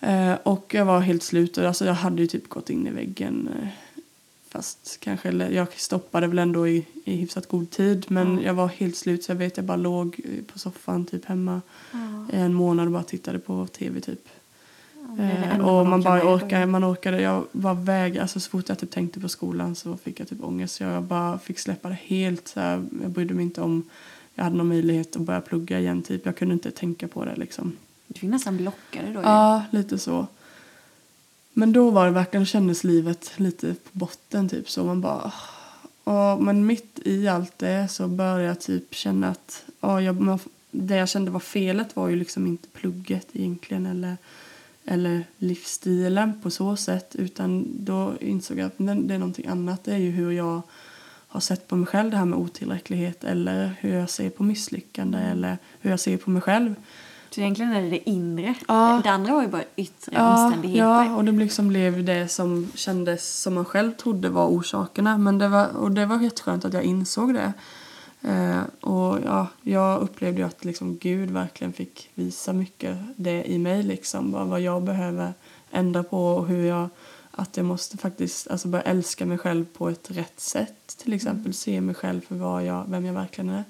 Eh, och jag var helt slut. och Alltså jag hade ju typ gått in i väggen. Eh, fast kanske, eller jag stoppade väl ändå i, i hyfsat god tid. Men Ja. jag var helt slut så jag vet jag bara låg eh, på soffan typ hemma i en månad och bara tittade på tv typ. Det Eh, och man bara orkade, man orkade, jag var väg, alltså så fort jag typ tänkte på skolan så fick jag typ ångest. Så jag bara fick släppa det helt. Så här, jag brydde mig inte om jag hade någon möjlighet att börja plugga igen typ. Jag kunde inte tänka på det liksom. Du fick nästan blocka det då ju. Ja, lite så. Men då var det verkligen, kändes livet lite på botten typ så man bara Ja, men mitt i allt det så började jag typ känna att ja, jag, det jag kände var felet var ju liksom inte plugget egentligen eller, eller livsstilen på så sätt utan då insåg jag att det det är någonting annat. Det är ju hur jag har sett på mig själv, det här med otillräcklighet eller hur jag ser på misslyckande eller hur jag ser på mig själv. Så egentligen är det det inre. Ja. Det andra var ju bara yttre Ja, omständigheter. ja, och det liksom blev det som kändes som man själv trodde var orsakerna. Men det var, och det var jätteskönt att jag insåg det. Eh, och ja, jag upplevde ju att liksom Gud verkligen fick visa mycket det i mig. Liksom, vad, vad jag behöver ändra på och hur jag att jag måste faktiskt alltså börja älska mig själv på ett rätt sätt. Till exempel se mig själv för vad jag, vem jag verkligen är.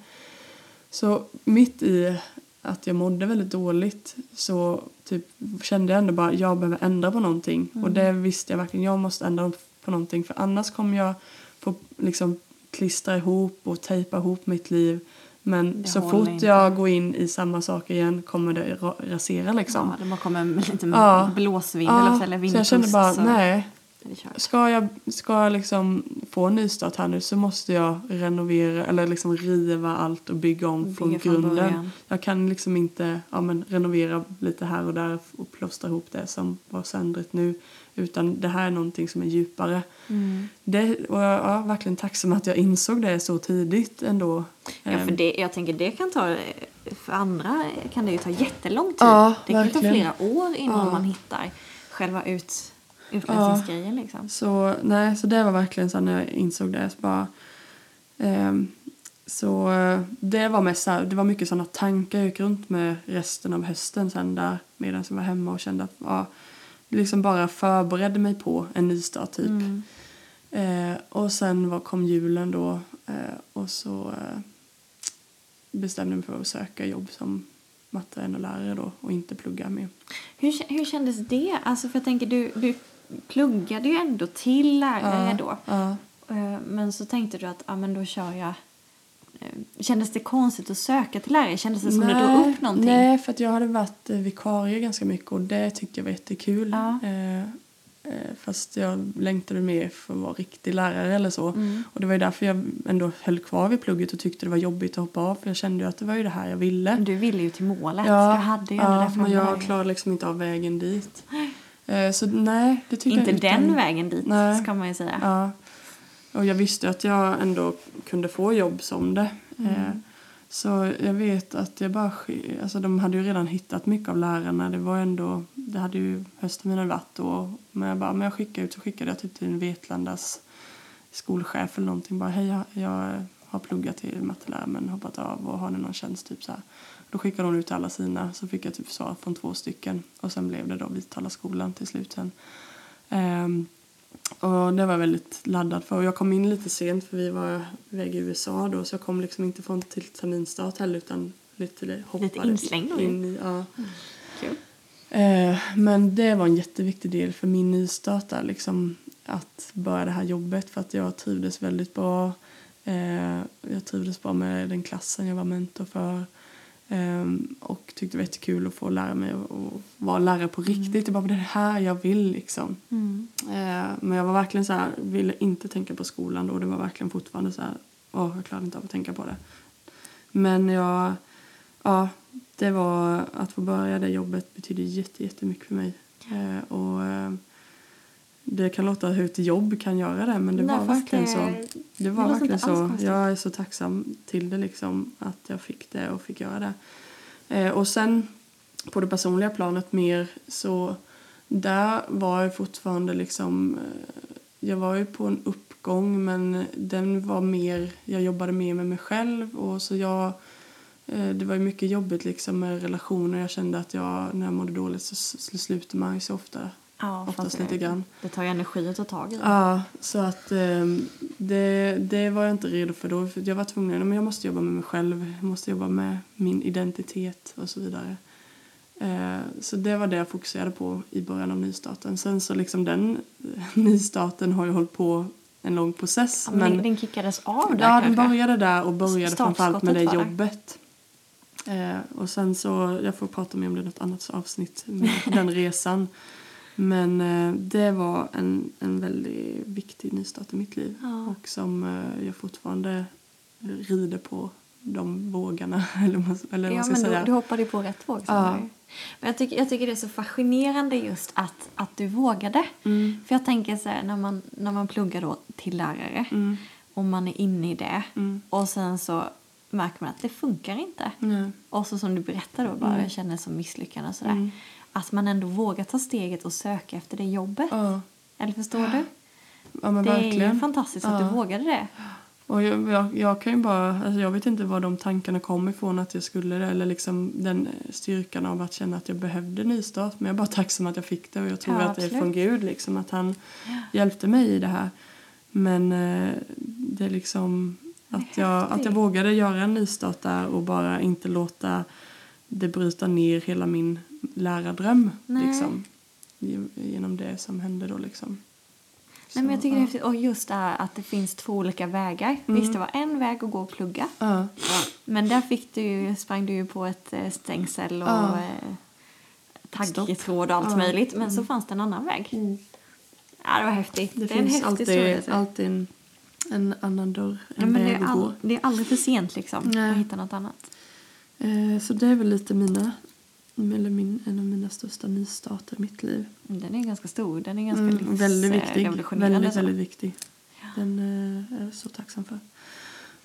Så mitt i att jag mådde väldigt dåligt så typ kände jag ändå bara jag behöver ändra på någonting. Och det visste jag verkligen, jag måste ändra på någonting för annars kommer jag få liksom klistra ihop och tejpa ihop mitt liv. Men Det så fort inte. jag går in i samma sak igen kommer det ra- rasera liksom. Ja, det bara kommer lite Ja. blåsvind Ja, eller, eller så jag kände vindpust. bara, så nej. Ska jag, ska jag liksom få en nystart här nu så måste jag renovera eller liksom riva allt och bygga om Bygga från grunden. början. Jag kan liksom inte ja, men renovera lite här och där och plåstra ihop det som var söndrigt nu. Utan det här är någonting som är djupare. Mm. Det, och jag är verkligen tacksam att jag insåg det så tidigt ändå. Ja, Ehm, för det, jag tänker det kan ta, för andra kan det ju ta jättelång tid. Ja, det kan ju ta verkligen. flera år innan Ja. man hittar själva ut, utrensningsgrejen liksom. Så, nej, så det var verkligen så när jag insåg det. Så, bara, ehm, så eh, det var mest så här, det var mycket sådana tankar jag gick runt med resten av hösten sen där medan jag var hemma och kände att ja, liksom bara förberedde mig på en nystart typ. Mm. Eh, och sen var, kom julen då eh, och så eh, bestämde jag mig för att söka jobb som matte och lärare då och inte plugga mer. Hur, hur kändes det? Alltså för jag tänker du, du pluggade ju ändå till lärare då. Eh, Men så tänkte du att ja, men då kör jag... eh, Kändes det konstigt att söka till lärare? Kändes det som du drog upp någonting? Nej, för jag hade varit eh, vikarie ganska mycket och det tyckte jag var jättekul. Ja. Eh, fast jag längtade mer för att vara riktig lärare eller så. Mm. Och det var ju därför jag ändå höll kvar vid plugget och tyckte det var jobbigt att hoppa av. För jag kände ju att det var ju det här jag ville. Du ville ju till målet. Ja, du hade ju ja men jag klarade liksom inte av vägen dit. Eh, så nej, det tycker Inte jag den vägen dit, Nej. ska man ju säga. Ja. Och jag visste att jag ändå kunde få jobb som det. Mm. Eh, så jag vet att jag bara... Alltså de hade ju redan hittat mycket av lärarna. Det var ändå... Det hade ju höstterminen varit då. Men jag bara, men jag skickade ut så skickade jag typ till en Vetlandas skolchef eller någonting. Bara, hej jag, jag har pluggat till mattelärare men hoppat av och har ni någon tjänst typ så här. Då skickade hon ut alla sina så fick jag typ svar från två stycken. Och sen blev det då Vitala skolan till slut sen. Ehm, och det var jag väldigt laddad för. Och jag kom in lite sent för vi var iväg i USA då så jag kom liksom inte från till terminstart heller utan lite hoppade inslängd då ju. in i, ja. Kul. Eh, men det var en jätteviktig del för min nystart där, liksom att börja det här jobbet för att jag trivdes väldigt bra. Eh, jag trivdes bra med den klassen jag var mentor för. Ehm, och tyckte det var jättekul att få lära mig att vara lärare på riktigt. Det var det här jag vill liksom. Mm. Eh, men jag var verkligen så här, ville inte tänka på skolan då. Det var verkligen fortfarande så här, åh, jag klarade inte av att tänka på det. Men jag, ja, det var att få börja det jobbet betydde jätte, jättemycket för mig. Eh, och eh, det kan låta hur ett jobb kan göra det, men det Nej, var verkligen det- så. Det var låter verkligen så. Jag är så tacksam till det liksom, att jag fick det och fick göra det. Eh, och sen på det personliga planet mer så där var jag fortfarande liksom eh, jag var ju på en uppgång men den var mer jag jobbade mer med mig själv och så jag eh, det var mycket jobbigt liksom med relationer jag kände att jag när jag mådde dåligt så s- slutar man ju så ofta Ja, oftast lite det- grann. Det tar ju energi att ta tag i. Ja, så att ehm, det, det var jag inte redo för då. För jag var tvungen, men jag måste jobba med mig själv. Jag måste jobba med min identitet och så vidare. Eh, så det var det jag fokuserade på i början av nystarten. Sen så liksom den nystarten har ju hållit på en lång process. Ja, men den, den kickades av där Ja, den kanske? började där och började framförallt med det jobbet. Eh, och sen så, jag får prata mer om det i något annat avsnitt, med den resan. Men eh, det var en, en väldigt viktig nystart i mitt liv. Ja. Och som eh, jag fortfarande rider på de vågarna, eller man, eller Ja, man ska men säga. du, du hoppade på rätt våg. Ja. Men jag tycker, jag tycker det är så fascinerande just att, att du vågade. Mm. För jag tänker så här, när man, när man pluggar då till lärare Mm. och man är inne i det Mm. och sen så märker man att det funkar inte. Och så som du berättar då, bara Mm. jag känner som misslyckande och sådär. Att man ändå vågar ta steget och söka efter det jobbet. Ja. Eller förstår du? ja, det är verkligen. ju fantastiskt att Ja. du vågade det. Och jag, jag, jag kan ju bara, alltså jag vet inte var de tankarna kom ifrån att jag skulle det eller liksom den styrkan av att känna att jag behövde nystart. Men jag är bara tacksam att jag fick det och jag tror Ja, att det är från Gud liksom att han hjälpte mig i det här. Men eh, det är liksom att jag, att jag vågade göra en nystart där och bara inte låta det bryta ner hela min lärardröm Nej. liksom. Ge- Genom det som hände då liksom. Nej, men jag Så, tycker det är ja. häftigt. Och just det här att det finns två olika vägar. Mm. Visst, det var en väg att gå och plugga. Ja. Men där fick du, ju- sprang du ju på ett eh, stängsel och Ja. eh, taggtråd och allt Ja. möjligt. Men så fanns det en annan väg. Ja, det var häftigt. Det, Det, är en finns häftig historia. alltid, så. alltid en, en annan dörr, Ja, en men det, väg är att gå. all, det är aldrig för sent liksom Nej. att hitta något annat. Eh, så det är väl lite mina, eller min, en av mina största nystarter i mitt liv. Den är ganska stor. Den är ganska Mm, väldigt eh, viktig. revolutionerande. Väldigt, väldigt viktig. Den eh, är jag så tacksam för.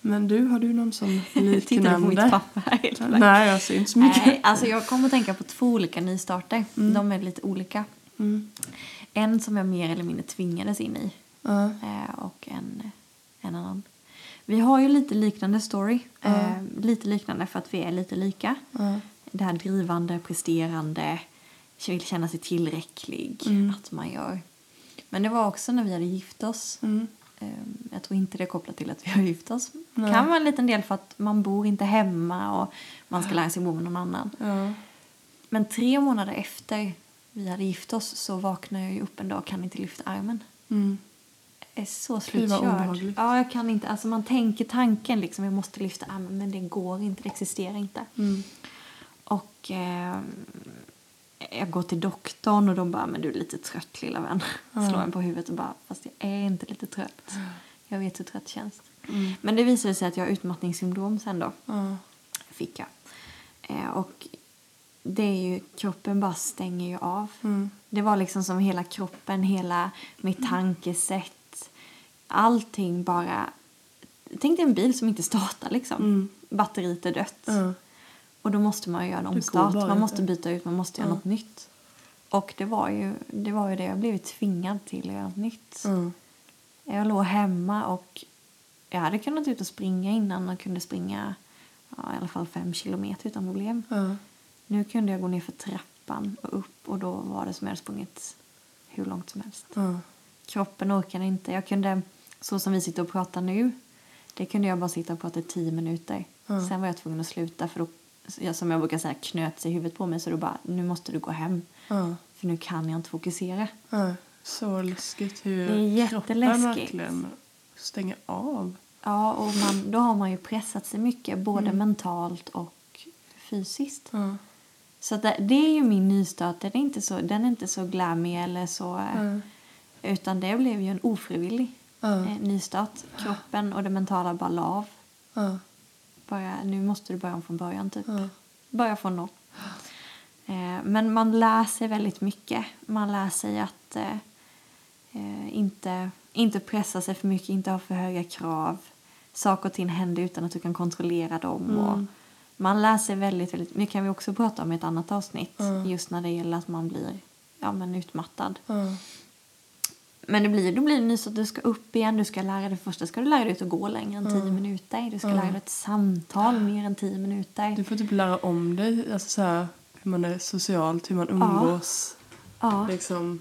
Men du, har du någon sån Tittar du på mitt liknande? papper här? Nej, jag ser inte så mycket. Nej, alltså jag kommer att tänka på två olika nystarter. Mm. De är lite olika. Mm. En som jag mer eller mindre tvingades in i Ja. eh, och en, en annan. Vi har ju lite liknande story. Ja. Eh, lite liknande för att vi är lite lika. Ja. Det här drivande, presterande, vill känna sig tillräcklig, Mm. att man gör. Men det var också när vi hade gift oss. Mm. Eh, Jag tror inte det är kopplat till att vi har gift oss. Nej. kan vara en liten del för att man bor inte hemma och man ska lära sig bo med någon annan. Ja. Men tre månader efter vi hade gift oss så vaknade jag upp en dag och kan inte lyfta armen. Mm. Jag är så slutkörd. Ja, jag kan inte. Alltså man tänker tanken liksom, jag måste lyfta armen men det går inte, det existerar inte. Mm. Eh, jag går till doktorn och de bara, men du är lite trött lilla vän. Ja. Slår en på huvudet och bara, fast jag är inte lite trött. Jag vet hur trött känns. Mm. Men det visade sig att jag har utmattningssyndrom sen då. Ja. Fick jag. Eh, och det är ju, kroppen bara stänger ju av. Mm. Det var liksom som hela kroppen, hela mitt tankesätt. Allting bara... Tänk dig en bil som inte startar liksom. Mm. Batteriet är dött. Och då måste man göra en omstart. Man måste byta ut, man måste göra Ja. något nytt. Och det var ju det, var ju det. jag blev tvingad till att göra något nytt. Ja. Jag låg hemma och jag hade kunnat ut och springa innan och kunde springa ja, i alla fall fem kilometer utan problem. Ja. Nu kunde jag gå ner för trappan och upp och då var det som jag hade sprungit hur långt som helst. Ja. Kroppen orkade inte. Jag kunde, så som vi sitter och pratar nu, det kunde jag bara sitta och prata i tio minuter. Ja. Sen var jag tvungen att sluta för då, ja, som jag brukar säga, knöt sig i huvudet på mig så då bara, nu måste du gå hem. Ja. För nu kan jag inte fokusera. Ja. Så läskigt hur kroppen verkligen stänger av. Ja, och man, då har man ju pressat sig mycket, både Mm. mentalt och fysiskt. Så det, det är ju min nystart. Den är inte så, den är inte så glammig eller så... eh. Utan det blev ju en ofrivillig eh, nystart. Kroppen och det mentala bara la av. Bara, nu måste du börja om från början typ. Ja. Börja från noll. Eh, men man lär sig väldigt mycket. Man lär sig att eh, eh, inte, inte pressa sig för mycket, inte ha för höga krav. Saker och ting händer utan att du kan kontrollera dem. Och Mm. man lär sig väldigt, väldigt mycket. kan vi också prata om ett annat avsnitt. Ja. Just när det gäller att man blir ja, men utmattad. Ja. Men det blir, då blir det nyss att du ska upp igen. Du ska lära dig, först ska du lära dig att gå längre än tio minuter. Du ska Ja. lära dig ett samtal mer än tio minuter. Du får typ lära om dig, alltså så här, hur man är socialt, hur man umgås. Ja. Liksom.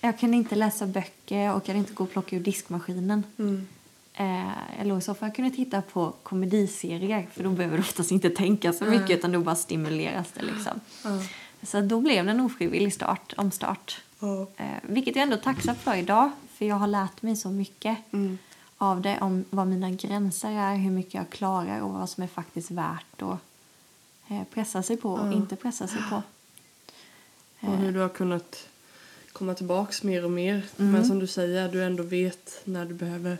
Jag kan inte läsa böcker och kan inte gå och plocka ur diskmaskinen. Mm. Eh, i soffan och kunde titta på komediserier för då behöver du oftast inte tänka så mycket Nej. utan då bara stimuleras det liksom. Ja. Så då blev det en ofrivillig start, omstart. Eh, vilket jag ändå är tacksam för idag för jag har lärt mig så mycket Mm. av det om vad mina gränser är, hur mycket jag klarar och vad som är faktiskt värt att eh, pressa sig på och Ja. inte pressa sig på. Och hur du har kunnat komma tillbaks mer och mer. Mm. Men som du säger, du ändå vet när du behöver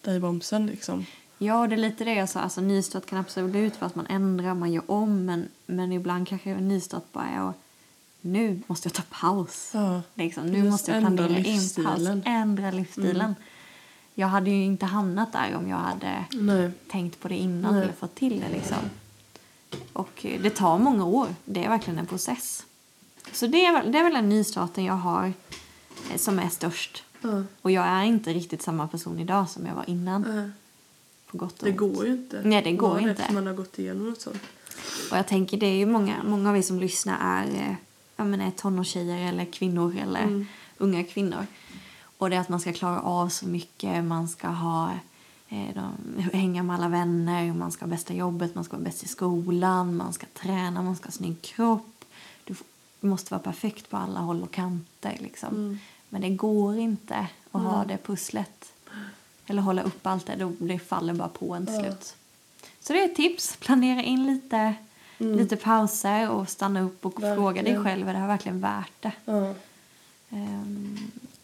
dig i bromsen liksom. Ja, det är lite det jag sa. Alltså, nystart kan absolut vara att man ändrar, man gör om. Men, men ibland kanske nystart bara är att nu måste jag ta paus. Ja. Liksom, nu Just måste jag planera in paus. Ändra livsstilen. Mm. Jag hade ju inte hamnat där om jag hade Nej. tänkt på det innan Nej. eller fått till det. Liksom. Och eh, det tar många år. Det är verkligen en process. Så det är, väl- det är väl den nystarten jag har eh, som är störst. Ja. Och jag är inte riktigt samma person idag som jag var innan. Nej. På gott och Det går ju inte. Nej, det går Bara inte. Man har gått igenom något sånt. Och jag tänker det är ju många, många av er som lyssnar är, jag menar, är tonårstjejer eller kvinnor eller Mm. unga kvinnor. Och det är att man ska klara av så mycket, man ska ha eh, de, hänga med alla vänner, man ska ha bästa jobbet, man ska vara bäst i skolan, man ska träna, man ska ha snygg kropp. Du, måste vara perfekt på alla håll och kanter liksom. Mm. Men det går inte att ha Mm. det pusslet. Eller hålla upp allt det, då det faller bara på en till Ja. slut. Så det är ett tips. Planera in lite, Mm. lite pauser och stanna upp och fråga dig Verkligen. själv är det här verkligen värt det. Ja. Ehm,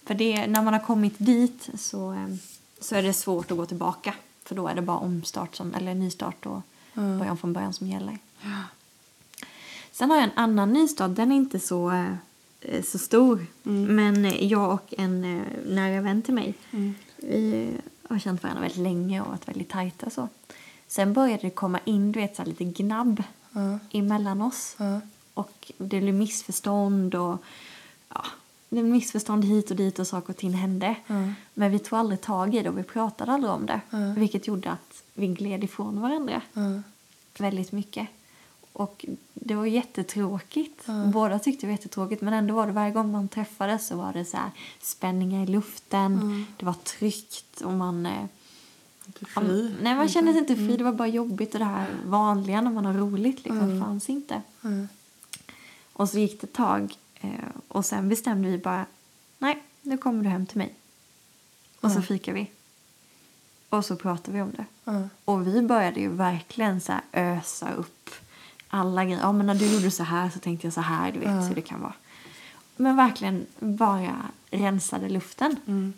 för det, när man har kommit dit så, ehm, så är det svårt att gå tillbaka. För då är det bara omstart som, eller nystart och Ja. början från början som gäller. Sen har jag en annan nystart. Den är inte så, eh, så stor. Mm. Men jag och en eh, nära vän till mig Mm. vi har känt varandra väldigt länge och varit väldigt tajta. Så. Sen började det komma in du vet, så lite gnabb Ja. emellan oss. Ja. Och det blev missförstånd och ja, det blev missförstånd hit och dit och saker och ting hände. Ja. Men vi tog aldrig tag i det och vi pratade aldrig om det. Vilket gjorde att vi gled ifrån varandra väldigt mycket. Och det var jättetråkigt. Ja. Båda tyckte det var jättetråkigt men ändå var det varje gång man träffades så var det så här spänningar i luften. Mm. Det var tryggt och man... fri. nej, man kände sig inte fri. Det var bara jobbigt och det här vanliga när man har roligt liksom Mm. fanns inte. Ja. Och så gick det ett tag Eh, och sen bestämde vi bara, nej, nu kommer du hem till mig. Och så Ja. fikar vi. Och så pratar vi om det. Ja. Och vi började ju verkligen så ösa upp alla grejer. Ja, men när du gjorde så här så tänkte jag så här, du vet Ja. hur det kan vara. Men verkligen bara rensade luften. Mm.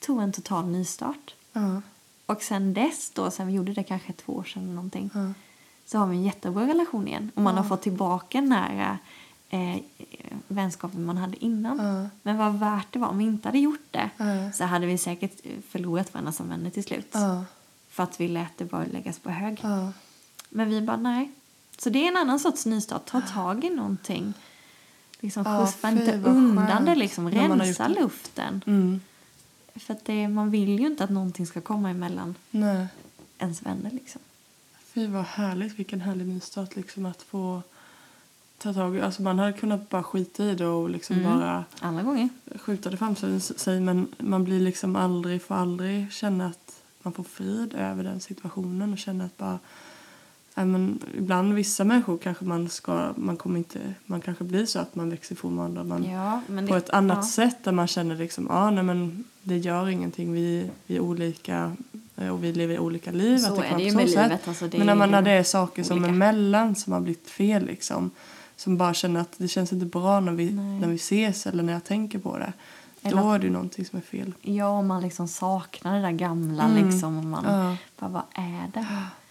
Tog en total nystart. Ja. Och sen dess då, sen vi gjorde det kanske två år sedan eller någonting, Ja. så har vi en jättebra relation igen. Och man har fått tillbaka den här eh, vänskapen man hade innan. Ja. Men vad värt det var. Om vi inte hade gjort det så hade vi säkert förlorat varandra som vänner till slut. För att vi lät det bara läggas på hög. Men vi bara nej. Så det är en annan sorts nystart. Ta tag i någonting. Liksom Ja, skjutsa inte undan skönt det. Liksom. man har Rensa det. luften. För att det, man vill ju inte att någonting ska komma emellan Nej. ens vänner. Liksom. Fy vad härligt, vilken härlig nystart liksom att få ta tag i. Alltså man hade kunnat bara skita i det och liksom Mm. bara Alla gånger. skjuta det framför sig men man blir liksom aldrig, får aldrig känna att man får frid över den situationen och känna att bara men ibland vissa människor kanske man ska, man kommer inte, man kanske blir så att man växer ifrån varandra. Man, Ja, på det, ett annat ja. sätt där man känner liksom, ja nej men det gör ingenting, vi, vi är olika eh, och vi lever olika liv. Så att är kan det ju med sätt. livet. Alltså, det men när, är man, när det är saker som är olika. mellan som har blivit fel liksom. Som bara känner att det känns inte bra när vi, Nej. när vi ses eller när jag tänker på det. Eller Då är det ju någonting som är fel. Ja, om man liksom saknar det där gamla Mm. liksom. Och man Ja. bara, vad är det?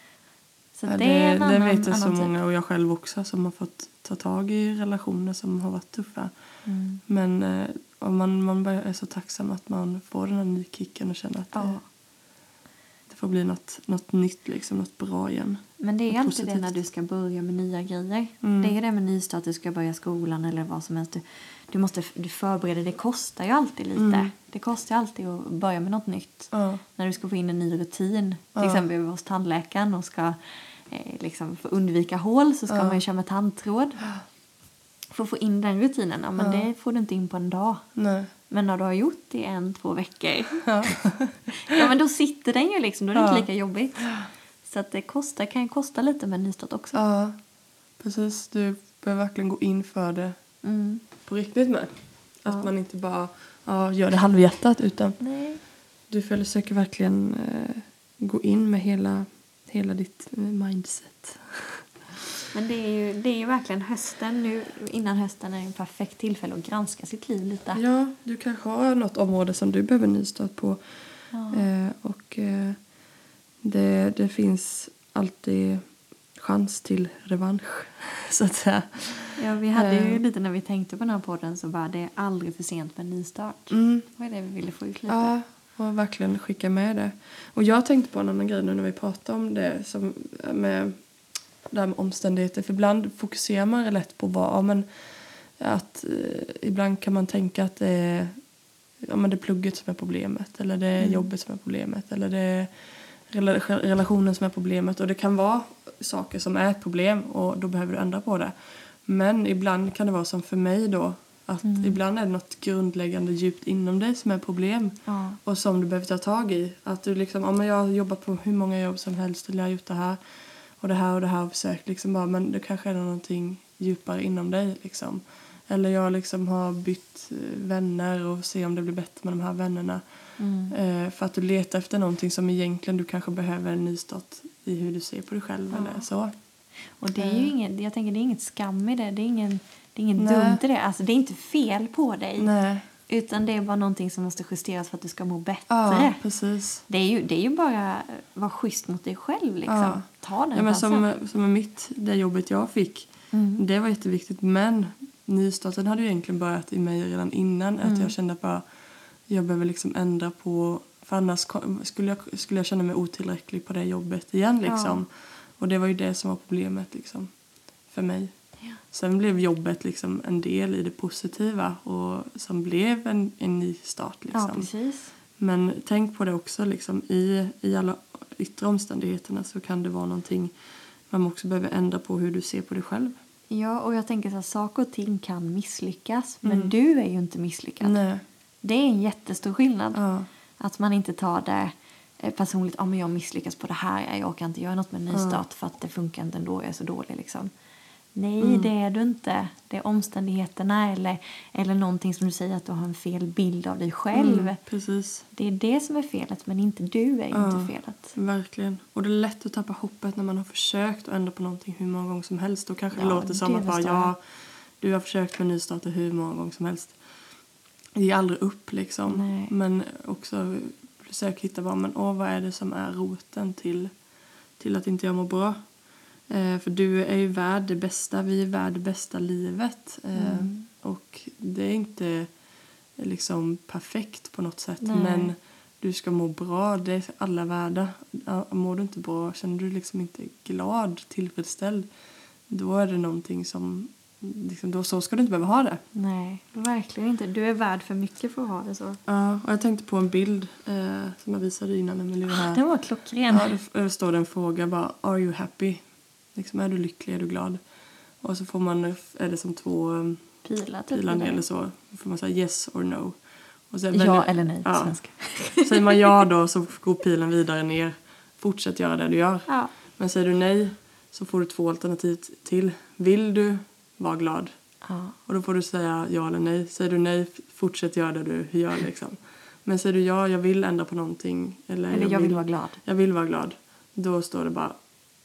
Så Ja, det, det, är det vet jag så typ. många och jag själv också som har fått ta tag i relationer som har varit tuffa. Mm. Men eh, om man, man är så tacksam att man får den här nykicken och känner att Ja. det, det får bli något, något nytt, liksom, något bra igen. Men det är Något alltid det positivt. när du ska börja med nya grejer. Mm. Det är det med nystart, du ska börja skolan eller vad som helst. Du, du måste du förbereder, det kostar ju alltid lite. Mm. Det kostar ju alltid att börja med något nytt. Ja, När du ska få in en ny rutin, till Ja. exempel hos tandläkaren och ska eh, liksom, för undvika hål så ska man ju köra med tandtråd. För att få in den rutinen, ja, men det får du inte in på en dag. nej. Men när du har gjort det i en, två veckor, Ja. ja men då sitter den ju liksom, då är det inte lika jobbigt. Så att det kostar, kan ju kosta lite med nystart också. ja, precis. Du behöver verkligen gå in för det Mm. På riktigt med. Att Ja. man inte bara ja, gör det halvhjärtat utan Nej. du försöker verkligen eh, gå in med hela, hela ditt eh, mindset. Men det är, ju, det är ju verkligen hösten nu, innan hösten är en perfekt tillfälle att granska sitt liv lite. Ja, du kanske har något område som du behöver nystart på. Ja. Eh, och eh, det, det finns alltid chans till revansch, så att säga. Ja, vi hade ju Eh. lite när vi tänkte på den här podden så bara det är aldrig för sent med en nystart. Mm. Vad är det vi ville få ut lite? Ja, och verkligen skicka med det. Och jag tänkte på en annan grej nu när vi pratar om det som med det här med omständigheter. För ibland fokuserar man lätt på vad, ja, men att eh, ibland kan man tänka att det är, ja, men det är plugget som är problemet eller det är Mm. jobbet som är problemet eller det är relationen som är problemet. Och det kan vara saker som är ett problem och då behöver du ändra på det. Men ibland kan det vara som för mig då att Mm. ibland är det något grundläggande djupt inom dig som är problem Ja. och som du behöver ta tag i. Att du liksom, men jag har jobbat på hur många jobb som helst eller jag har gjort det här och det här och det här och försökt liksom bara, men det kanske är någonting djupare inom dig liksom. Eller jag liksom har bytt eh, vänner och se om det blir bättre med de här vännerna. Mm. Eh, för att du letar efter någonting som egentligen du kanske behöver en nystart i hur du ser på dig själv Ja. eller så. Och det är ju Eh. inget, jag tänker det är inget skam i det. Det är ingen, det är inget Nej. dumt i det. Alltså det är inte fel på dig. Nej. Utan det är bara någonting som måste justeras för att du ska må bättre. Ja, precis. Det är, ju, det är ju bara att vara schysst mot dig själv. Liksom. Ja. Ta den Ja, men som, som mitt, det jobbet jag fick Mm. Det var jätteviktigt men nystarten hade ju egentligen börjat i mig redan innan. Att Mm. jag kände att bara, jag behöver liksom ändra på för annars skulle jag, skulle jag känna mig otillräcklig på det jobbet igen liksom. Och det var ju det som var problemet liksom för mig. Ja. Sen blev jobbet liksom en del i det positiva och som blev en, en ny start ja, liksom. precis. Men tänk på det också liksom i, i alla yttre omständigheterna så kan det vara någonting man också behöver ändra på hur du ser på dig själv. Ja, och jag tänker så här, saker och ting kan misslyckas. Men Mm. du är ju inte misslyckad. Nej. Det är en jättestor skillnad. Ja. Att man inte tar det eh, personligt. Ja, men jag misslyckas på det här. Jag orkar inte göra något med en nystart för att det funkar inte ändå. Jag är så dålig liksom. Nej, Mm. det är du inte. Det är omständigheterna eller, eller någonting som du säger att du har en fel bild av dig själv. Mm, precis. Det är det som är felet, men inte du är Ja. inte felet. Verkligen. Och det är lätt att tappa hoppet när man har försökt att ändra på någonting hur många gånger som helst. Då kanske det Ja, låter som det att bara, ja, du har försökt med nystarter hur många gånger som helst. Ger aldrig upp liksom. Nej. Men också försök hitta bara, men åh, vad är det som är roten till, till att inte jag mår bra? Eh, för du är ju värd det bästa, vi är värd det bästa livet. Eh, Mm. Och det är inte liksom perfekt på något sätt. Nej. Men du ska må bra, det är alla värda. Mår du inte bra, känner du liksom inte glad, tillfredsställd, då är det någonting som, liksom, då, så ska du inte behöva ha det. Nej, verkligen inte. Du är värd för mycket för att ha det så. Ja, och jag tänkte på en bild eh, som jag visade innan Emelie var här. Den var klockren. Ja, det står det en fråga bara, are you happy? Liksom, är du lycklig, är du glad? Och så får man, är det som två um, Pilar typ. pilar ner eller? så. Då får man säga yes or no. Och sen Ja eller nej på Ja. svenska. Säger man ja då så går pilen vidare ner. Fortsätt göra det du gör. Ja. Men säger du nej så får du två alternativ till. Vill du vara glad? ja. Och då får du säga ja eller nej. Säger du nej, fortsätt göra det du gör liksom. Men säger du ja, jag vill ändra på någonting. Eller, Eller jag vill vara glad. jag vill vara glad. Då står det bara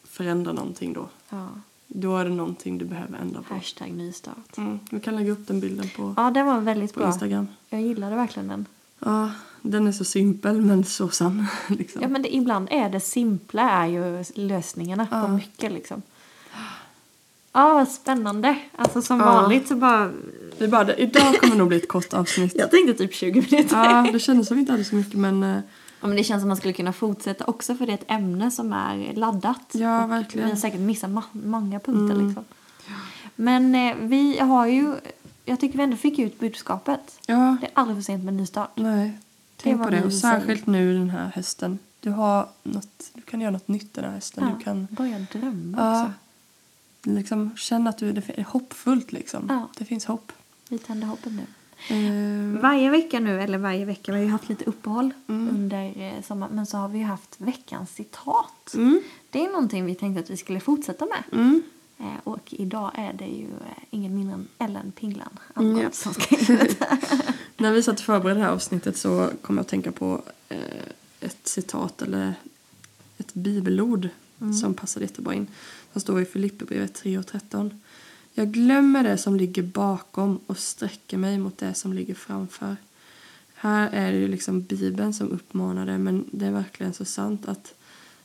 förändra någonting då. Ja. Då är det någonting du behöver ändra på. Hashtag nystart. Mm. Vi kan lägga upp den bilden på, Ja, den var väldigt på bra. Instagram. Jag gillade verkligen den. Ja, den är så simpel men så sann. Liksom. Ja, men det, ibland är det simpla är ju lösningarna Ja. på mycket liksom. Ja, vad spännande. Alltså som Ja. vanligt så bara... Vi bara, det- idag kommer nog bli ett kort avsnitt. Jag tänkte typ 20 minuter. Ja, det kändes som vi inte hade så mycket men eh, Ja, men det känns som man skulle kunna fortsätta också för det är ett ämne som är laddat. Ja, Och verkligen. Vi har säkert missat ma- många punkter Mm. liksom. Men eh, vi har ju... Jag tycker vi ändå fick ut budskapet. ja, Det är aldrig för sent med nystart. nej. Det Tänk på det. Och särskilt nu den här hösten. Du, har något, du kan göra något nytt den här hösten. Ja, Du kan börja drömma ja, också. Liksom, känna att du, det är hoppfullt. Liksom. Ja. Det finns hopp. Vi tänder hoppet nu. Eh, Varje vecka nu, eller varje vecka, vi har ju haft lite uppehåll Mm. under eh, sommaren, men så har vi ju haft veckans citat. mm, Det är någonting vi tänkte att vi skulle fortsätta med. mm. Eh, och idag är det ju eh, ingen mindre än Ellen Pinglan Mm, Algot ja. som ska in. När vi satt och förberedde det här avsnittet så kom jag att tänka på ett citat eller ett bibelord som passade jättebra in som står i Filipperbrevet 3 och 13. Jag glömmer det som ligger bakom och sträcker mig mot det som ligger framför. Här är det ju liksom Bibeln som uppmanar det men det är verkligen så sant att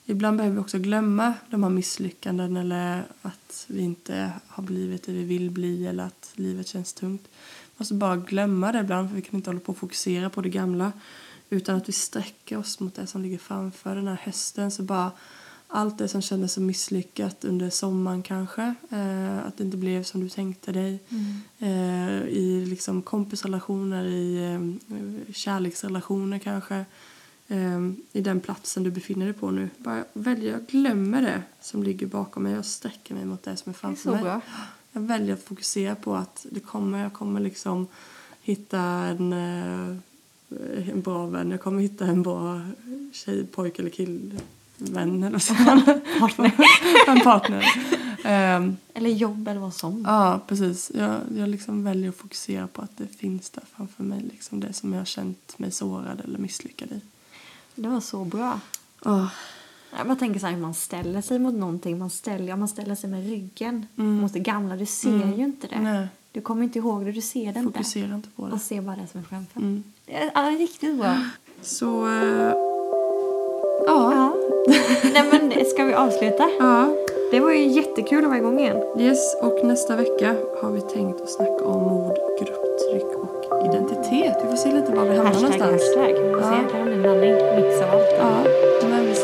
ibland behöver vi också glömma de här misslyckanden eller att vi inte har blivit det vi vill bli eller att livet känns tungt. Vi måste bara glömma det ibland för vi kan inte hålla på och fokusera på det gamla utan att vi sträcker oss mot det som ligger framför den här hösten så bara allt det som kändes så misslyckat under sommaren kanske. Eh, att det inte blev som du tänkte dig. Eh, i liksom kompisrelationer i eh, kärleksrelationer kanske. Eh, i den platsen du befinner dig på nu. Bara väljer jag glömmer det som ligger bakom mig. Och sträcker mig mot det som är Det är framför mig. bra. jag väljer att fokusera på att det kommer, jag kommer liksom hitta en, eh, en bra vän. Jag kommer hitta en bra tjej, pojke eller killvän eller så. Partner. en partner. Ehm, Eller jobb eller vad som. ja, precis. Jag, jag liksom väljer att fokusera på att det finns där framför mig. Liksom det som jag har känt mig sårad eller misslyckad i. Det var så bra. Åh, Jag bara tänker så här, hur man ställer sig mot någonting. Man ställer, ja, man ställer sig med ryggen Mm. mot det gamla. Du ser Mm. ju inte det. nej, Du kommer inte ihåg det, du ser det inte. fokusera inte på det. Och ser bara det som är framför. Mm. Det är ja, riktigt bra. Så, eh, ja. Nej men ska vi avsluta? ja. Det var ju jättekul att vara igång igen. Yes, och nästa vecka har vi tänkt att snacka om mord, grupptryck och identitet. Vi får se lite var vi hamnar Hashtag, någonstans. hashtag. Vi får se, Ja. det kan bli en blandning. Mix av allt. Ja, men vi